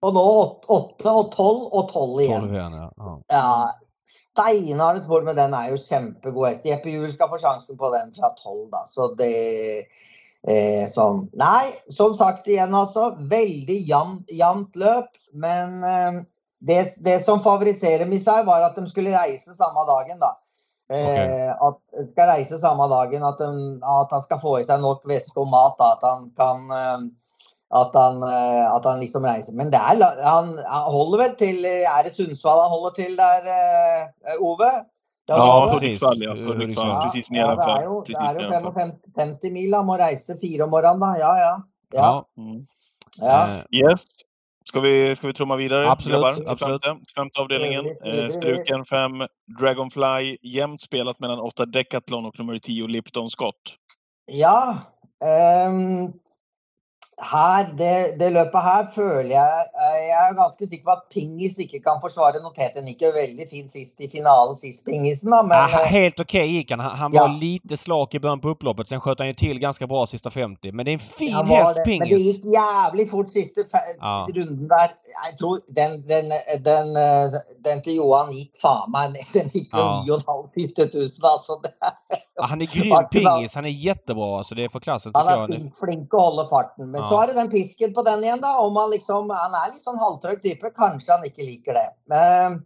och nu 8 och 12 och 12 igen. 12 igen, ja. ja. Steinharde spår, men den er jo kjempegod hest. Jeppe Juel skal få sjansen på den fra 12, da. Så det eh, sånn. Nei, som sagt igjen, altså. Veldig jevnt løp. Men eh, det, det som favoriserer Missai, var at de skulle reise samme dagen, da. Eh, At de skal reise samme dagen, at, de, at han skal få i seg nok væske og mat. Da, at han kan eh, at han, eh, at han liksom reiser. Men det er, han, han holder vel til Er det Sundsvall han holder til der, eh, Ove? Det Ja. Hudiksvall, ja. Hudiksvall. Ja, precis ja, det er jo, det Precis er jo nedanför. 55 50 mil. Han må reise fire om morgenen, da. Ja, ja. Ja. Mm. ja. Eh, Yes. Ska vi, ska vi trumma vidare? Absolut, grabbar, absolut. Femte, femte avdelningen. Eh, struken 5, Dragonfly. Jämnt spelat mellan 8 Decathlon och nummer 10 Lipton Scott. ja ehm, her, det, det løpet her føler jeg eh, Jeg er ganske sikker på at Pingis ikke kan forsvare. Noterte han ikke veldig fint sist i finalen, sist Pingisen, da. Men Ja, eh, helt okej gick han. Han, han Ja. var lite slak i början på upploppet. Sen sköt han ju till ganska bra sista 50. Men det är en fin Han var häst, det. Men det Pingis. gick jävligt fort sista Ja. runden där. Jag tror den, den, den, eh, den till Johan gick fan man, den gick med Ja. 9,5 sista tusen alltså. Ja, han är grym, Pingis. Han är jättebra. Alltså, det är för klassen han tycker är jag. flink, flink att hålla farten. Men Ja så er det den pisken på den igjen, da. Om han liksom, han er litt sånn halvtrøkk type. Kanskje han ikke liker det. Men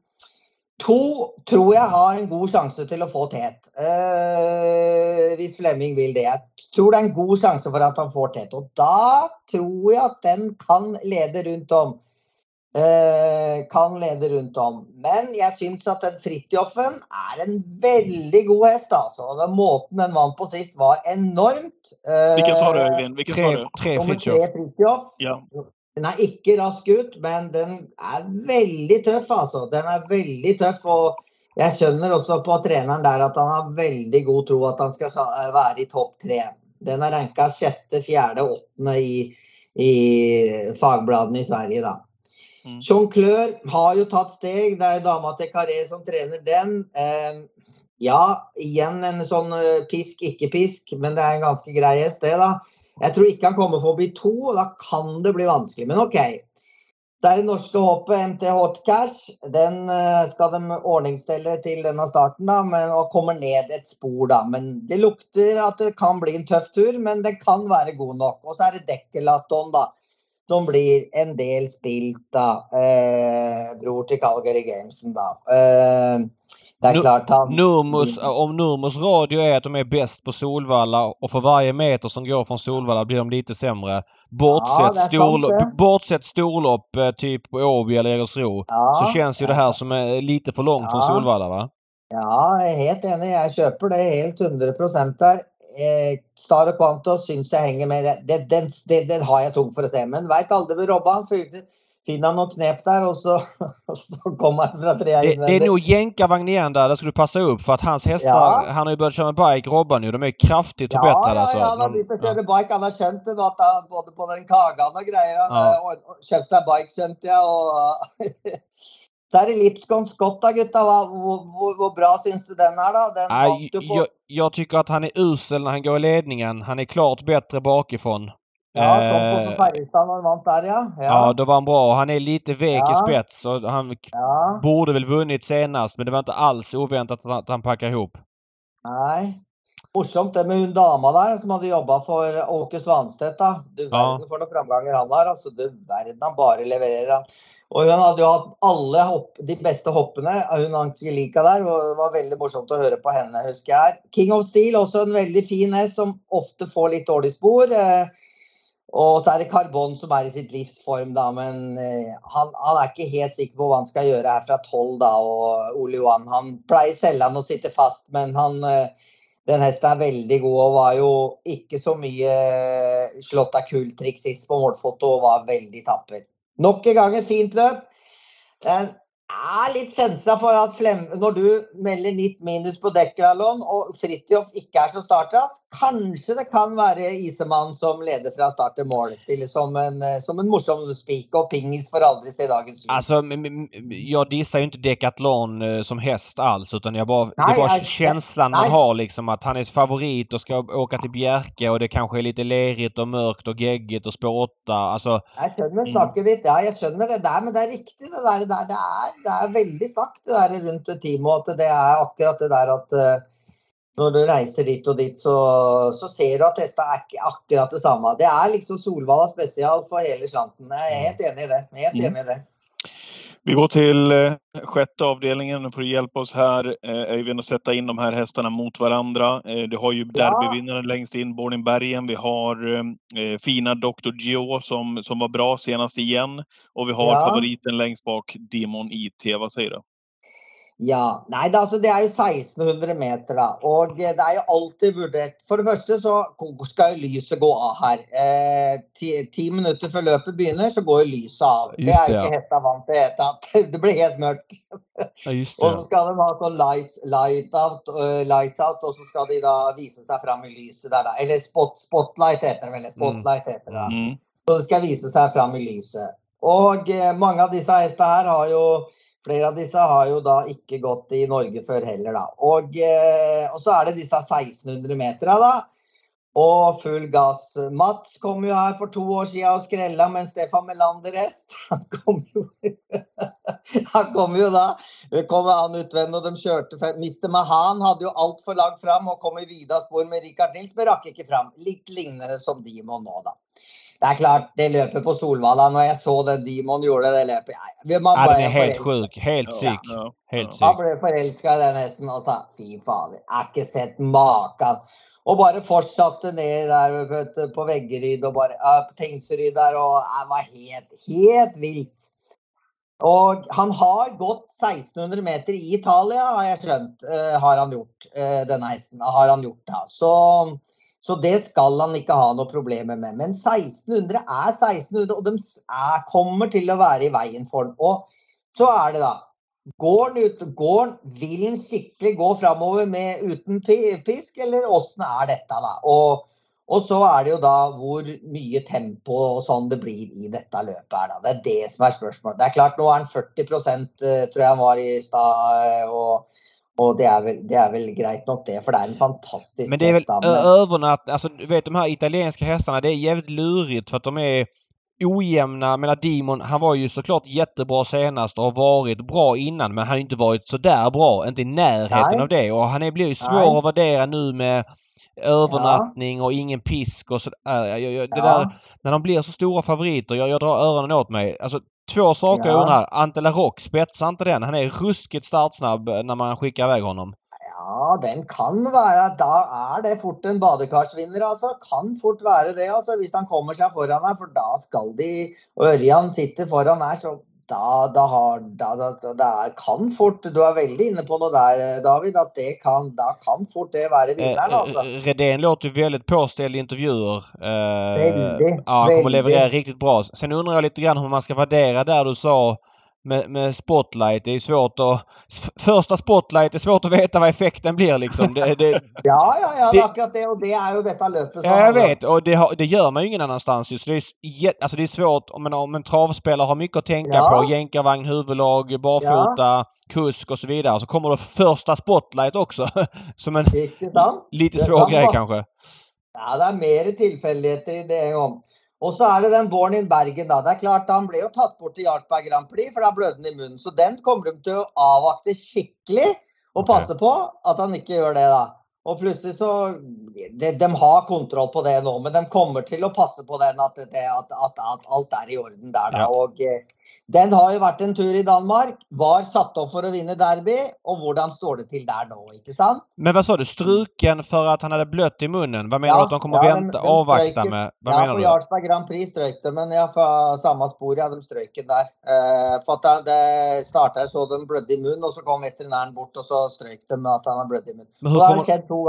To tror jeg har en god sjanse til å få tet. Eh, hvis Flemming vil det. Jeg tror det er en god sjanse for at han får tet. Og da tror jeg at den kan lede rundt om. Eh, kan lede rundt om. Men jeg syns at den Fridtjofen er en veldig god hest. altså. Den måten den vant på sist, var enormt. Eh, Vilken sa du Øyvind? Tre, du? tre Fridtjof. Ja. Den er ikke rask ut, men den er veldig tøff, altså. Den er veldig tøff. Og jeg skjønner også på treneren der at han har veldig god tro at han skal sa- være i topp tre. Den er ranka sjette, fjerde, åttende i, i fagbladene i Sverige, da. Mm. Jonglør har jo tatt steg. Det er dama til Carré som trener den. Eh, ja, igjen en sånn eh, pisk, ikke pisk, men det er en ganske grei hest, det, da. Jeg tror ikke han kommer forbi to, og da kan det bli vanskelig. Men OK. Det er det norske håpet, MT Hot Cash. Den eh, skal de ordningstelle til denne starten, da, men, og kommer ned et spor, da. Men det lukter at det kan bli en tøff tur, men den kan være god nok. Og så er det Dekkelaton, da. Som blir en del spilt, da. Eh, bror til Calgary Gamesen, da. Eh, det Nu- klart han Nurmos, om Nurmos radio är att de är bäst på Solvalla och för varje meter som går från Solvalla blir de lite sämre. Bortsett, Ja, är storlopp, bortsett storlopp eh, typ på Åby eller Jägersro Ja, så känns ju det här som är lite för långt från Ja. Solvalla va? Ja, jeg er helt enig. Jeg kjøper det helt 100 der. Eh, Star Quanto syns jeg henger med. Det, det, den, det, den har jeg tungt for å se. Men veit aldri hvor Robba han fylte. Finner han noen knep der, og så, og så kommer han fra trea Det, det är nog jänkarvagn igen där. Det skulle passa upp för att hans hästar, Ja. han har ju börjat köra med bike, Robban nu. De är kraftigt Ja, förbättrade ja, alltså. ja, han har ja. kjøre bike. Han har skjønt det nå, at han både på den Kagan og greier. Han Ja. har ja. kjøpt seg bike, skjønte jeg. Og Der er Lipscomb Scott, da, gutta. Hvor, hvor bra syns du den er, da? Den Nej, jag, jag tycker att han är usel när han går i ledningen. Han är klart bättre bakifrån. Ja, stått på Eh, Ferjestad når han vant der, ja. Ja, då var han bra. Han är lite vek i Ja. spets och han ja. borde väl vunnit senast men det var inte alls oväntat att han packar ihop. Nei. Morsomt det med hun dama der som hadde jobba for Åke Svanstedt. da. Du Ja. verden for noen framganger han har. altså Du verden han bare leverer han. Og hun hadde jo hatt alle hopp, de beste hoppene. Hun Angelica der. og Det var veldig morsomt å høre på henne, husker jeg. King of Steel, også en veldig fin hest som ofte får litt dårlig spor. Och Og så er det Carbon som er i sitt livsform, da. Men eh, han, han er ikke helt sikker på hva han skal gjøre her fra tolv, da. Og Ole Johan han pleier sjelden å sitte fast, men han eh, den hesten er veldig god og var jo ikke så mye eh, slått av kulltriks sist på målfoto og var veldig tapper. Nok en gang et fint løp. Den er litt kjensla for at Flem, når du melder 90 minus på Dekkeralon og Fridtjof ikke er så startrask, kanskje det kan være Isemann som leder fra start til mål til, som, en, som en morsom spik og pingis får aldri se dagens lys. Alltså, jag dissar ju inte Decathlon eh, som häst alls utan jag bara, det Nej, är bara jag- känslan man har liksom att han är favorit och ska åka till Bjerke och det kanske är lite lerigt och mörkt och geggigt och spår 8. Alltså, Jeg skjønner Mm. snakket ditt, ja, jeg skjønner det der, men det er riktig det der. Det, der, det, er, det er veldig sagt det der rundt teamet, at det er akkurat det der at eh, når du reiser dit og dit, så, så ser du at hesta er ikke akkurat det samme. Det er liksom Solvalla spesial for hele slanten. Jeg er helt enig i det. Helt Mm. enig i det. Vi går till eh, sjätte avdelningen. Nu får du hjälpa oss här, eh, Öyvind, att sätta in de här hästarna mot varandra. Eh, du har ju derbyvinnaren längst in, Born Bergen. Vi har eh, fina Dr. Gio som, som var bra senast igen. Och vi har Ja. favoriten längst bak, Demon IT. Vad säger du? Ja. Nei, det, altså, det er jo 1600 meter, da. Og eh, det er jo alltid vurdert For det første så skal jo lyset gå av her. Eh, ti, ti minutter før løpet begynner, så går jo lyset av. Det Just er jo det, ikke hesta vant til i det. Det blir helt mørkt. ja just Og så skal de ha sånn light, light out, øh, lights out, og så skal de da vise seg fram i lyset der, da. Eller spot, spotlight heter det vel. Spotlight heter det. da. Mm. Så det skal vise seg fram i lyset. Og eh, mange av disse hestene her har jo Flere av disse har jo da ikke gått i Norge før heller, da. Og, eh, og så er det disse 1600 meterne, da. Og full gass. Mats kom jo her for to år siden og skrella med en Stefan Melander hest. Han kom jo Han kom jo da. Kom han utvendig, og de kjørte frem. Mr. Mahan hadde jo altfor langt fram og kom i vida spor med Richard Nils, men rakk ikke fram. Litt lignende som må nå, da det är klart, det löpet på Solvalla, när jag såg det Dimon gjorde det löpet. ja, Man Ja, den är helt förälskad. sjuk. Helt psyk. Ja. Helt Man blev förälskad i den hästen och sa fy fan, jag har inte sett makan. Och bara fortsatte ner där på Veggeryd och bara ja, på Tingsryd där och det var helt, helt vilt. Och han har gått 1600 meter i Italien har jag skönt, eh, har han gjort, eh, denna hästen. Har han gjort da. Så, så det skal han ikke ha noe problemer med. Men 1600 er 1600 og de er, kommer til å være i veien for den. Og så er det da Går han ut, går han, vil han skikkelig gå framover med utan pisk eller åssen er dette? da? Og, og, så er det jo da hvor mye tempo og sånn det blir i dette løpet her, da. Det er det som er spørsmålet. Det er klart nå er han 40 eh, tror jeg han var i stad eh, och, och det är väl, det är väl grejt nog det för det är en fantastisk Men det är väl övernatt... Alltså du vet de här italienska hästarna, det är jävligt lurigt för att de är ojämna. Jag menar Dimon, han var ju såklart jättebra senast och har varit bra innan men han har inte varit sådär bra. Inte i närheten Nej. av det. Och han är, blir ju svår Nej. att värdera nu med övernattning och ingen pisk och sådär. Jag, det Ja. där, när de blir så stora favoriter, jag, jag drar öronen åt mig. Alltså två saker jag Ja. undrar. Antela Rock, spetsar inte den? Han är ruskigt startsnabb när man skickar iväg honom. Ja, den kan vara, då är det fort en badekarsvinnare alltså. Kan fort vara det alltså, om han kommer sig föran här, för då ska de, och Örjan sitter föran här, så då, då har, det är- kan fort, du är väldigt inne på något där eh, David, att det kan, då kan fort det vara vinnaren Eh, alltså. eh, Redén låter ju väldigt påställd i intervjuer. Eh, Väldigt, ja, han kommer leverera riktigt bra. Sen undrar jag lite grann hur man ska värdera där du sa med, med spotlight. Det är svårt att... Första spotlight, det är svårt att veta vad effekten blir liksom. Det, det, Ja, ja, ja, det akkurat det, och det är ju detta löpet ja, jag vet. Och det, har, det gör man ju ingen annanstans just. Det är, alltså det är svårt om en, om en travspelare har mycket att tänka Ja. på. Jänkarvagn, huvudlag, barfota, kusk och så vidare. Så kommer då första spotlight också. Som en lite svår grej kanske. Ja, det är mer tillfälligheter i det en gång. Och så är det den Born in Bergen då. Det är klart han blev ju tagit bort i Jarlsberg Grand Prix för där blödde han i munnen. Så den kommer de till att avvakta skickligt och Okej. passa på att han inte gör det då. Och plötsligt så, de, de har kontroll på det nu, men de kommer till att passa på den att, det, att, att, att allt är i orden där då. Ja. Den har ju varit en tur i Danmark, var satt upp för att vinna derby, och hur står det till där nu, inte sant? Men vad sa du? Struken för att han hade blött i munnen? Vad menar Ja, du att de kommer ja, vänta, de- ströjker. med? Vad ja, på? Jarlsberg Grand Prix strøyk de, men jag får samma spår, ja, de strøyk den där. Eh, för att det, startade så de blödde i munnen och så kom veterinären bort och så strøyk de med att han har blött i munnen. Men hur det har skett två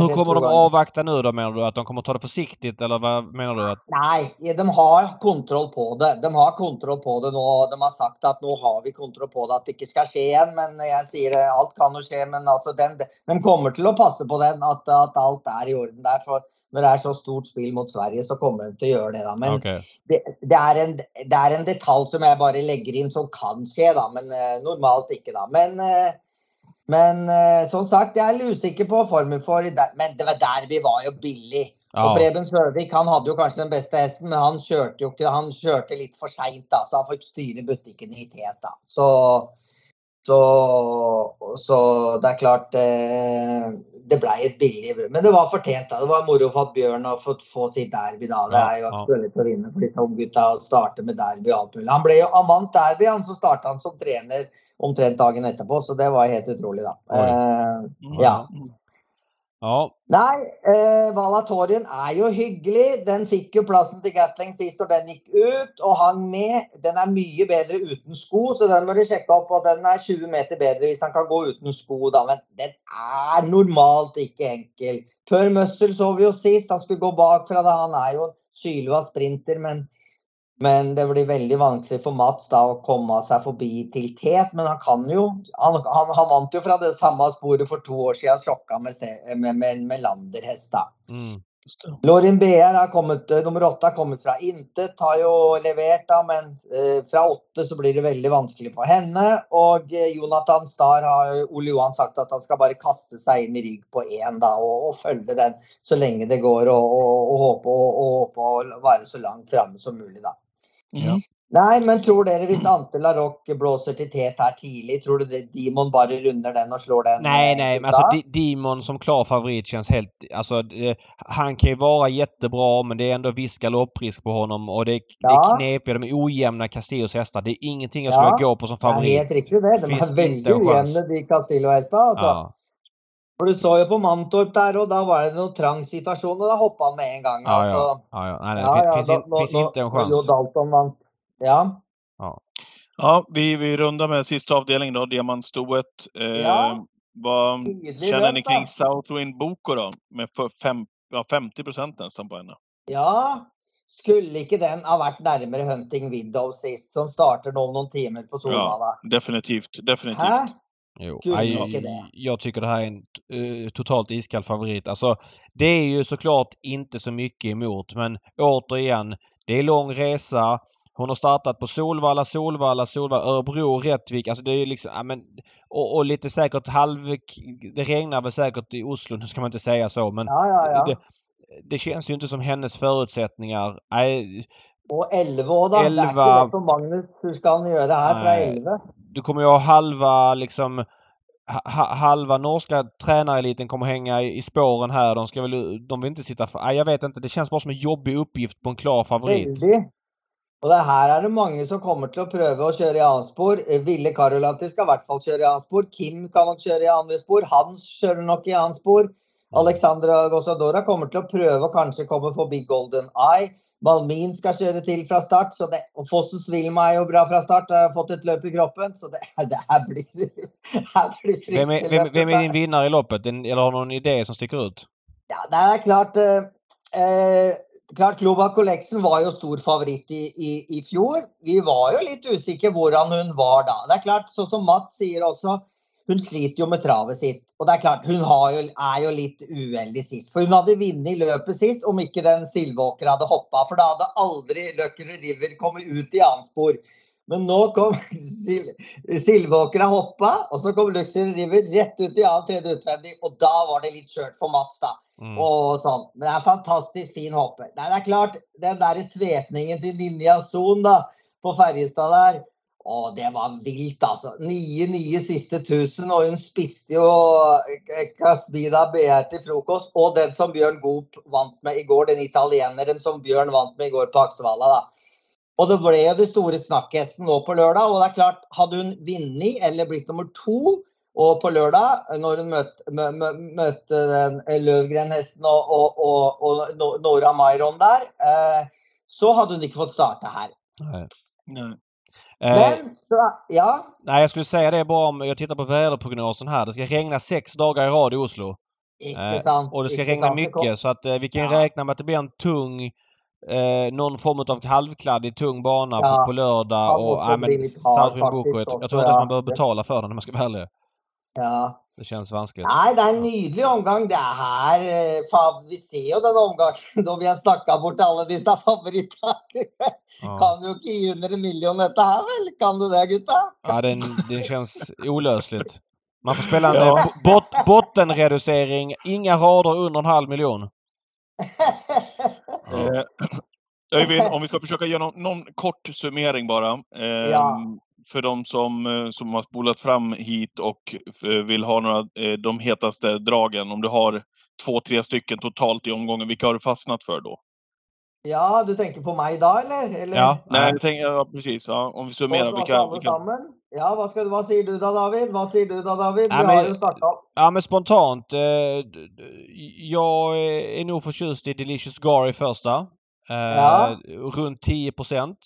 hur skett kommer de avvakta nu då menar du? Att de kommer ta det försiktigt eller vad menar du? Att, Nej, de har kontroll på det. De har kontroll på det nu. De har sagt att nu har vi kontroll på det, att det inte ska ske igen. Men jag säger det, allt kan ju ske. Men alltså den, de kommer till att passa på den, att, att allt är i orden där. För när det är så stort spel mot Sverige så kommer de till att göra det. Då. Men Okej. det, det, er en, det er en detalj som jeg bare legger inn som kan skje, da, men eh, normalt ikke. da. Men, eh, men eh, som sagt, jeg er litt usikker på formen for Men det var derby var jo billig. Og Ja. Preben Sørvik han hadde jo kanskje den beste hesten, men han kjørte jo ikke, han kjørte litt for seint, så han fikk styre butikken i tet. da. Så, så, så det er klart eh, Det ble et billig Men det var fortjent. da. Det var moro for at Bjørn har fått få sitt derby. da. Det er jo aktuelt å vinne for disse unggutta å starte med derby og alt mulig. Han, ble jo, han vant derby, han så starta han som trener omtrent dagen etterpå, så det var helt utrolig, da. Eh, ja. Ja. Nei, eh, Valatorien er jo hyggelig. Den fikk jo plassen til Gatling sist når den gikk ut, og han med. Den er mye bedre uten sko, så den må de sjekke opp. Og den er 20 meter bedre hvis han kan gå uten sko, da. Men den er normalt ikke enkel. Før Muscle så vi jo sist, han skulle gå bakfra da. Han er jo en sylva sprinter, men men det blir veldig vanskelig for Mats da å komme seg forbi til tet. Men han kan jo Han, han, han vant jo fra det samme sporet for to år siden, sjokka med, med, med, med Landerhest. da. Mm. Lorin BR har kommet, nummer åtte har kommet fra intet, har jo levert da, men eh, fra åtte så blir det veldig vanskelig for henne. Og eh, Jonathan Starr har Ole Johan sagt at han skal bare kaste seg inn i rygg på én da, og, og følge den så lenge det går, og, og, og håpe, og, og håpe å være så langt framme som mulig, da. Ja. Nej, men tror dere hvis Ante Larocque blåser till tät här tidigt, tror du det Demon bara rundar den och slår den? Nej, eh, nej, men alltså Demon som klar favorit känns helt... Alltså, det, han kan ju vara jättebra men det är ändå viss galopprisk på honom och det, det Ja. är knepiga, de är ojämna Castillos hästar. Det är ingenting jag skulle Ja. gå på som Det är favorit. helt riktigt det. De är väldigt ojämna, de Castillo-hästarna. Alltså. Ja, For du så ju på Mantorp där och då var det någon trang situation och då hoppade han med en gång. ja, ja. ja, ja. Nej, nej, Ja, det ja, finns, då- in, då- finns då- inte en chans. Dalton vann. Ja. Ja, vi, vi rundar med sista avdelningen då, diamantstoet. Eh, Ja. Vad känner ni kring. Southwind Boko då? Med för fem, ja, 50 procent nästan på henne. Ja. Skulle inte den ha varit närmare Hunting Widow sist som startar om någon timmar på Solvalla? Definitivt, definitivt. Hä? Jo, Gud, det. jag tycker det här är en eh, totalt iskall favorit. Alltså, det är ju såklart inte så mycket emot men återigen, det är lång resa. Hon har startat på Solvalla, Solvalla, Solvalla, Örebro, Rättvik. Alltså det är liksom, ja, men, och, och lite säkert halv... Det regnar väl säkert i Oslo, nu ska man inte säga så men Ja, ja, ja. det, det känns ju inte som hennes förutsättningar. Nej, Och 11 då. Det är inte Elva. för Magnus. Hur ska han göra här från Nej. 11? du kommer ju ha halva liksom ha- ha, halva norska tränareliten kommer hänga i, i spåren här. De ska väl, de vill inte sitta för, nej, jag vet inte. Det känns bara som en jobbig uppgift på en klar favorit. Och det här är det många som kommer till att pröva att köra i spår. Eh, Ville Karolanti ska i alla fall köra i spår. Kim kan nog köra i andra spår. Hans kör nog i andra spår. Alexandra Gossadora kommer till att pröva och kanske kommer förbi Golden Eye. Malmin ska köra till från start. Så det, och Fosses Wilma är ju bra från start. Har fått ett löp i kroppen. Så det, det här blir, här blir Vem är, fruktansvärt. vem, vem är din vinnare i loppet? Eller har du någon idé som sticker ut? Ja, det är klart. Eh, eh, klart Global Collection var ju stor favorit i, i, i fjol. Vi var ju lite osäkra hur hon var då. Det är klart, så som Mats säger också, hon sliter ju med travet sitt. Och det är klart, hon har ju, är ju lite uheldig sist. För hon hade vunnit löpet sist om inte den Silvåker hade hoppat. För då hade aldrig Løkker River kommit ut i anspår. Men nu kom Sil Silvåker hoppa och så kom Luxor River rätt ut i an tredje utvändig och då var det lite kört för Mats då. Mm. Och sånt. Men det är fantastiskt fin hoppe. Nej, det är klart, den där svepningen till Ninja Zon då, på Färjestad där. Åh, det var vilt alltså. 9-9 sista tusen och hon spiste ju Casbida BR till frukost. Och den som Björn Goop vann med igår, den italienaren som Björn vann med igår på Axevalla. Då. Och det blev det stora snackhästen nu på lördag. Och det är klart, hade hon vunnit eller blivit nummer två och på lördag när hon mötte, mö, mö, mötte den Lövgren-hästen och, och, och, och No- Nora Mairon där. Eh, så hade hon inte fått starta här. Nej. Nej. Eh, Men, så, ja. nej, jag skulle säga det bara om jag tittar på väderprognosen här. Det ska regna sex dagar i rad i Oslo. Eh. Och det ska regna mycket så att eh, vi kan Ja. räkna med att det blir en tung eh, någon form av halvkladdig tung bana Ja. på, på lördag. Ja, Och, bli lite hard Southwind Boko, jag, jag tror inte att man behöver betala för den om jag ska vara ärlig. Ja. Det känns vanskligt. Nej, det är en nydelig omgång. Det här. eh, Fan, vi ser ju den omgången då vi har snackat bort alla dessa favoriter. Ja. Kan ju inte ge under en miljon detta här väl? Kan du det gutta? Ja, den, den känns olösligt. Man får spela en Ja. eh, bot, bottenreducering. Inga rader under en halv miljon. Eh, Öyvind, om vi ska försöka göra någon, någon kort summering bara. Eh, Ja. För de som, eh, som har spolat fram hit och eh, vill ha några, eh, de hetaste dragen. Om du har två, tre stycken totalt i omgången, vilka har du fastnat för då? Ja, du tänker på mig idag eller? eller? Ja. Nej, jag tänker, ja, precis. Ja, om vi summerar, vilka, vilka. Ja, vad, ska, vad säger du då David? Vad säger du då David? Ja, men- har ju. Ja men spontant. Eh, jag är nog förtjust i Delicious Gary första. Eh, Ja. Runt 10 procent.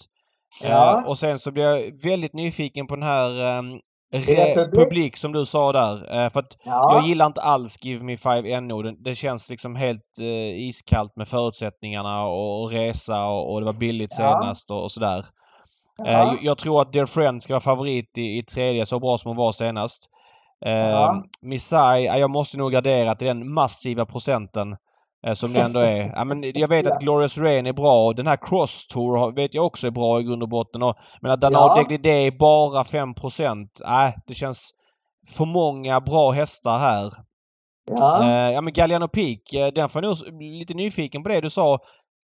Ja. Eh, och sen så blir jag väldigt nyfiken på den här um, Republik? Republik som du sa där. Eh, för att Ja. jag gillar inte alls Give Me 5 NO. Det, det känns liksom helt eh, iskallt med förutsättningarna och, resa och, det var billigt Ja. senast och, och sådär. Ja. jag, tror att Dear Friend ska vara favorit i, i tredje så bra som hon var senast. Eh, Ja. Missai, ja, jag måste nog gardera till den massiva procenten som det ändå är. Ja, men jag vet att Glorious Rain är bra och den här Cross Tour vet jag också är bra i grund och botten. Och, men att Danard Ja. Deglidé är bara 5 Nej, det känns för många bra hästar här. Ja. Eh, ja men Galliano Peak, eh, den får jag nog lite nyfiken på det du sa.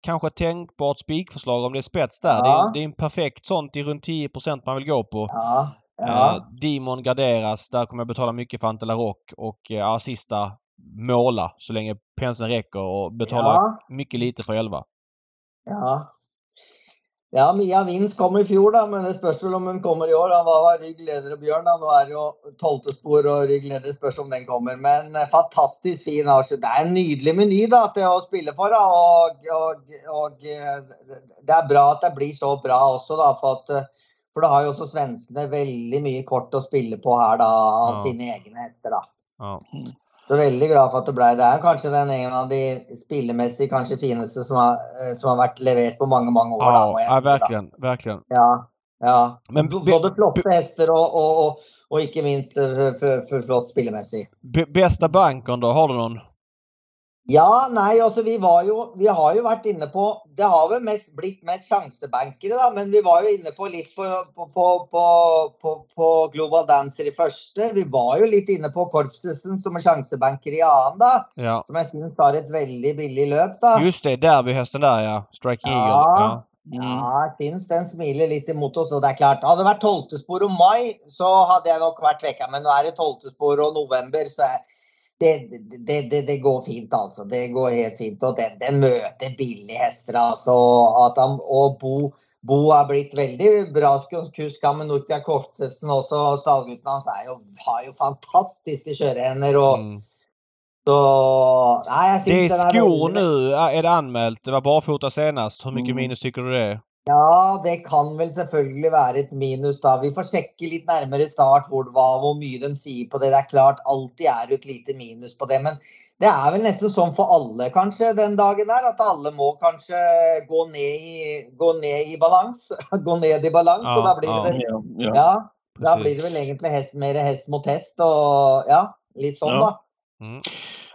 kanske ett tänkbart spikförslag om det är spets där. Ja. Det, är, det är en perfekt sånt i runt 10% man vill gå på. Ja. Eh, Ja. Dimon garderas. Där kommer jag betala mycket för Ante Rock och eh, ja, sista måla så länge penseln räcker och betala Ja. mycket lite för 11. Ja. Ja, Mia Vinst kom i fjor, da, men det spørs vel om hun kommer i år. Han var ryggleder og Bjørn. Da. Nå er det jo tolvte spor og ryggleder. Spørs om den kommer. Men eh, fantastisk fin avslut. Det er en nydelig meny da, til å spille for. Da. Og, og, og eh, det er bra at det blir så bra også, da. For, at, eh, for da har jo også svenskene veldig mye kort å spille på her, da, av Ja. sine egne hester. da. Ja. Så veldig glad for at det ble det. er kanskje den en av de spillemessig kanskje fineste som har, eh, som har vært levert på mange, mange år. Ja, jeg ja, verkligen. Verkligen. Ja, ja. Men Både flotte hester og, og, og, og ikke minst eh, for, for flott spillemessig. B bästa bankern då? Har du någon? Ja, nei, altså vi var jo Vi har jo vært inne på Det har vel mest, blitt mest sjansebankere, da, men vi var jo inne på litt på, på, på, på, Global Dancer i første. Vi var jo litt inne på Korpsesen som en sjansebanker i annen, da. Ja. Som jeg syns har et veldig billig løp, da. Just det, derbyhästen där ja. Striking Ja. Eagle. Ja. Mm. Ja, jeg syns den smiler litt imot oss. og det er klart, Hadde det vært tolvtespor om mai, så hadde jeg nok vært vekka. Men nå er det tolvtespor og november, så er, det, det, det, det går fint, altså. Det går helt fint. Og den, den møter billige hester, altså. At han, og Bo, Bo er blitt veldig bra kusk. Med Nortia Kortefsen og Stallgutten hans er jo, har jo fantastiske kjørehender. og Mm. så, Det är skor nu. Är det anmält? Det var barfota senast. Hur mycket Mm. minus tycker du det är? Ja, det kan vel selvfølgelig være et minus, da. Vi får sjekke litt nærmere start hvor, hva, hvor mye de sier på det. Det er klart, alltid er det et lite minus på det. Men det er vel nesten sånn for alle, kanskje, den dagen der. At alle må kanskje gå ned i, gå ned i balans. gå ned i balans. Ja, og da blir det ja. Ja, ja. da blir det vel egentlig hest, mer hest mot hest. Og ja, litt sånn, da. Mm.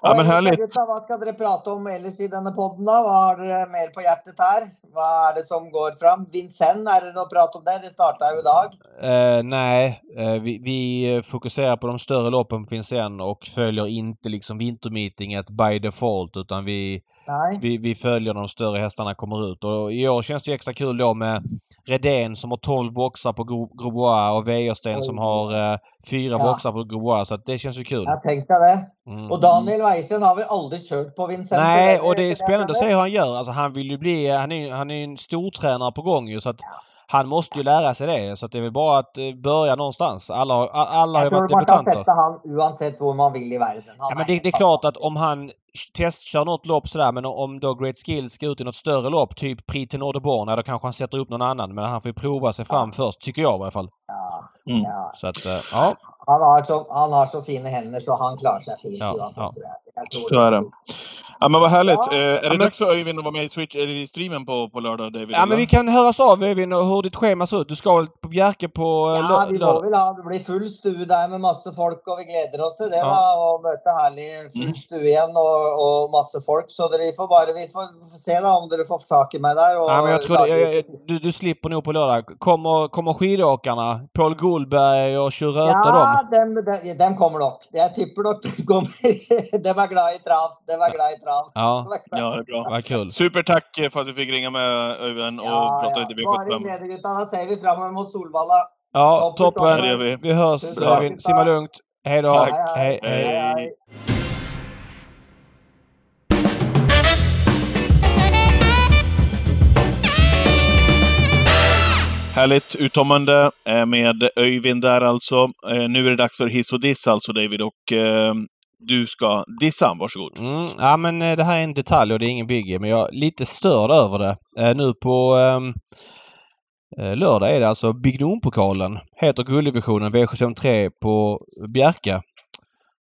Ja, men härligt. Gutta, hva skal dere prate om ellers i denne podden? Hva har dere mer på hjertet her? Hva er det som går fram? Vincennes, er det noe prat om det? Det starta jo i dag. Eh, nej, eh, vi, vi fokuserar på de större loppen på Vincennes och följer inte liksom vintermeetinget by default utan vi, vi, vi följer de större hästarna kommer ut. Och I år känns det extra kul då med Redén som har 12 boxar på Gro- Grosbois och Wäjersten som har eh, fyra Ja. boxar på Grosbois. Så att det känns ju kul. Jeg tenkte det. Mm. Og Daniel Weisen har vel aldri kjørt på Vincennes? Nej, och det är spännande att se hur han gör. Alltså han vill ju bli... Han är, han är en stortränare på gång ju så att han måste ju lära sig det. Så att det är väl bara att eh, börja någonstans. Alla, har- alla har ju Jeg tror varit man kan debutanter. sette han uansett hvor man vil i. Han Ja, men det, det är klart att om han testkör något lopp sådär men om då Great Skills ska ut i något större lopp, typ Prix till Nordeborn, ja, då kanske han sätter upp någon annan. Men han får ju prova sig fram först, tycker jag i alla fall. Ja, Mm. ja. Så att, eh, ja. Han, har så, han har så fine hender, så han klarer seg fint Ja, uansett. ja. tror tror Så är det. Ja, men vad härligt. Ja. Eh, är det men- dags för Öyvind att vara med i, Switch, i streamen på, på lördag, David? ja men eller? vi kan höras av Öyvind och hur ditt schema ser ut. Du ska på Bjerke på eh, Ja, lö- vi må lördag? vel ha Det blir full stue der med masse folk, og vi gleder oss til det. Ja. da, Å møte herlig full Mm. stue igjen og, og masse folk. Så dere får bare vi får se da om dere får tak i meg der. Og Ja, men jag tror det, jag, jag, du, du slipper nog på lördag. Kommer, kommer skidåkarna? Paul Gullberg och Kjurröta ja, dem? dem, de, dem kommer nok. Jeg tipper nok de kommer. de er glad i trav. De er glad i trav. Ja. Ja, det är bra. vad kul. Supertack för att vi fick ringa med Öyvind och Ja, prata ja. lite Bare V75. glede, gutta. Da ser vi framover mot Solvalla. Ja, Toppen, toppen. Det vi. Vi hörs. Öyvind. Simma lugnt. Hej då. Tack. Hej, hej. Hej. Härligt uttömmande eh, med Öyvind där alltså. Eh, Nu är det dags för hiss och diss alltså David och eh, du ska dissa, varsågod. Mm, ja men eh, det här är en detalj och det är ingen biggie men jag är lite störd över det. Eh, nu på ehm, eh, lördag är det alltså Big Dome-pokalen Heter gulddivisionen V753 på Bjerka.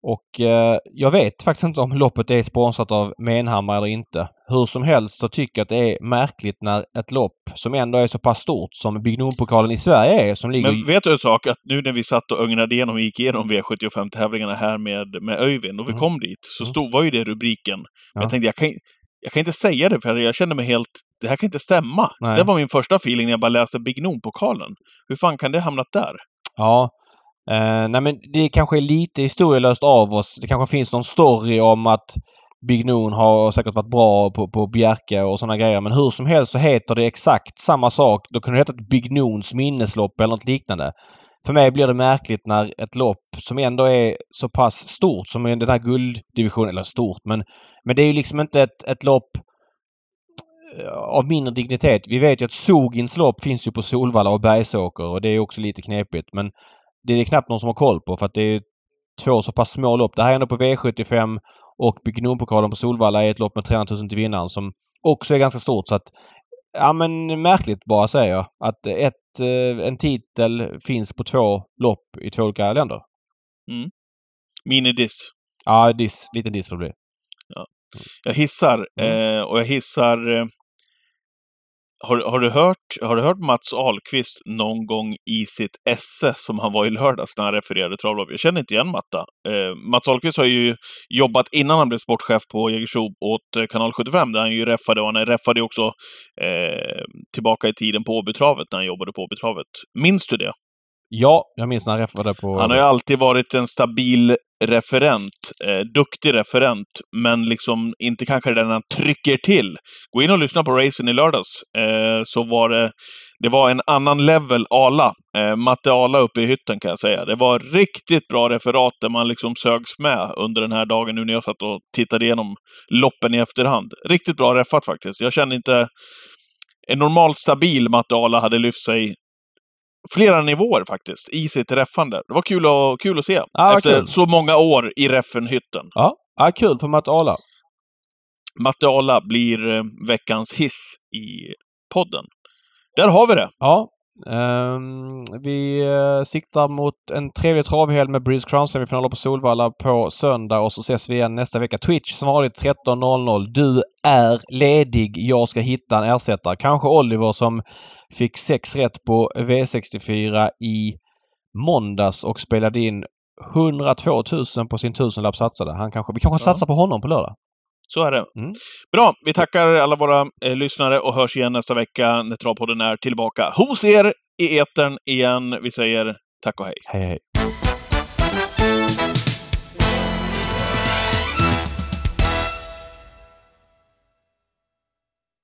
Och eh, jag vet faktiskt inte om loppet är sponsrat av Menhammar eller inte. Hur som helst så tycker jag att det är märkligt när ett lopp som ändå är så pass stort som Bignon-pokalen i Sverige är som ligger... Men vet du en sak? Att nu när vi satt och ögnade igenom och gick igenom V75-tävlingarna här med, med Öyvind och vi Mm. kom dit, så Mm. stod, var ju det rubriken. Men Ja. jag tänkte, jag kan, jag kan inte säga det för jag kände mig helt... Det här kan inte stämma. Nej. Det var min första feeling när jag bara läste Bignon-pokalen. Hur fan kan det hamnat där? Ja. Uh, nej men det kanske är lite historielöst av oss. Det kanske finns någon story om att Big Noon har säkert varit bra på, på Bjerke och sådana grejer. Men hur som helst så heter det exakt samma sak. Då kunde det heta Big Noons minneslopp eller något liknande. För mig blir det märkligt när ett lopp som ändå är så pass stort som den här gulddivisionen, eller stort men, men det är ju liksom inte ett, ett lopp eh, av mindre dignitet. Vi vet ju att Sogins lopp finns ju på Solvalla och Bergsåker och det är också lite knepigt. Men det är knappt någon som har koll på för att det är två så pass små lopp. Det här är ändå på V75 och Byggnonpokalen på Solvalla är ett lopp med 300 000 till vinnaren som också är ganska stort. Så att, ja men märkligt bara säger jag. Att ett, eh, en titel finns på två lopp i två olika länder. Mm. Minidiss. Ja, diss. Liten diss får det bli. Jag hissar, Mm. eh, och jag hissar... Eh, har, har, du hört, har du hört Mats Ahlqvist någon gång i sitt esse som han var i lördags när han refererade travlopp? Jag känner inte igen Matta. Eh, Mats Ahlqvist har ju jobbat innan han blev sportchef på Jägersro åt eh, Kanal 75, där han ju reffade och han reffade ju också eh, tillbaka i tiden på Åbytravet när han jobbade på Åbytravet. Minns du det? Ja, jag minns när han räffade på... Han har ju alltid varit en stabil referent, eh, duktig referent, men liksom inte kanske den han trycker till. Gå in och lyssna på racen i lördags, eh, så var det, det var en annan level Ala. Eh, Matte Ala uppe i hytten kan jag säga. Det var riktigt bra referat där man liksom sögs med under den här dagen nu när jag satt och tittade igenom loppen i efterhand. Riktigt bra reffat faktiskt. Jag kände inte... En normalt stabil Matte Ala hade lyft sig flera nivåer faktiskt i sitt reffande. Det var kul att, kul att se. Ja, Efter kul. så många år i Reffenhytten. Ja, ja kul för Matt Arla. Matte Ala blir eh, veckans hiss i podden. Där har vi det. Ja. Ehm, vi uh, siktar mot en trevlig travhelg med Breeze Crown semifinaler på Solvalla på söndag och så ses vi igen nästa vecka. Twitch som vanligt 13.00. Du är ledig. Jag ska hitta en ersättare. Kanske Oliver som fick sex rätt på V64 i måndags och spelade in 102 000 på sin tusenlapp satsade. Han kanske, vi kanske Ja. satsar på honom på lördag. Så är det. Mm. Bra, vi tackar alla våra eh, lyssnare och hörs igen nästa vecka när Travpodden är tillbaka hos er i etern igen. Vi säger tack och hej. Hej hej.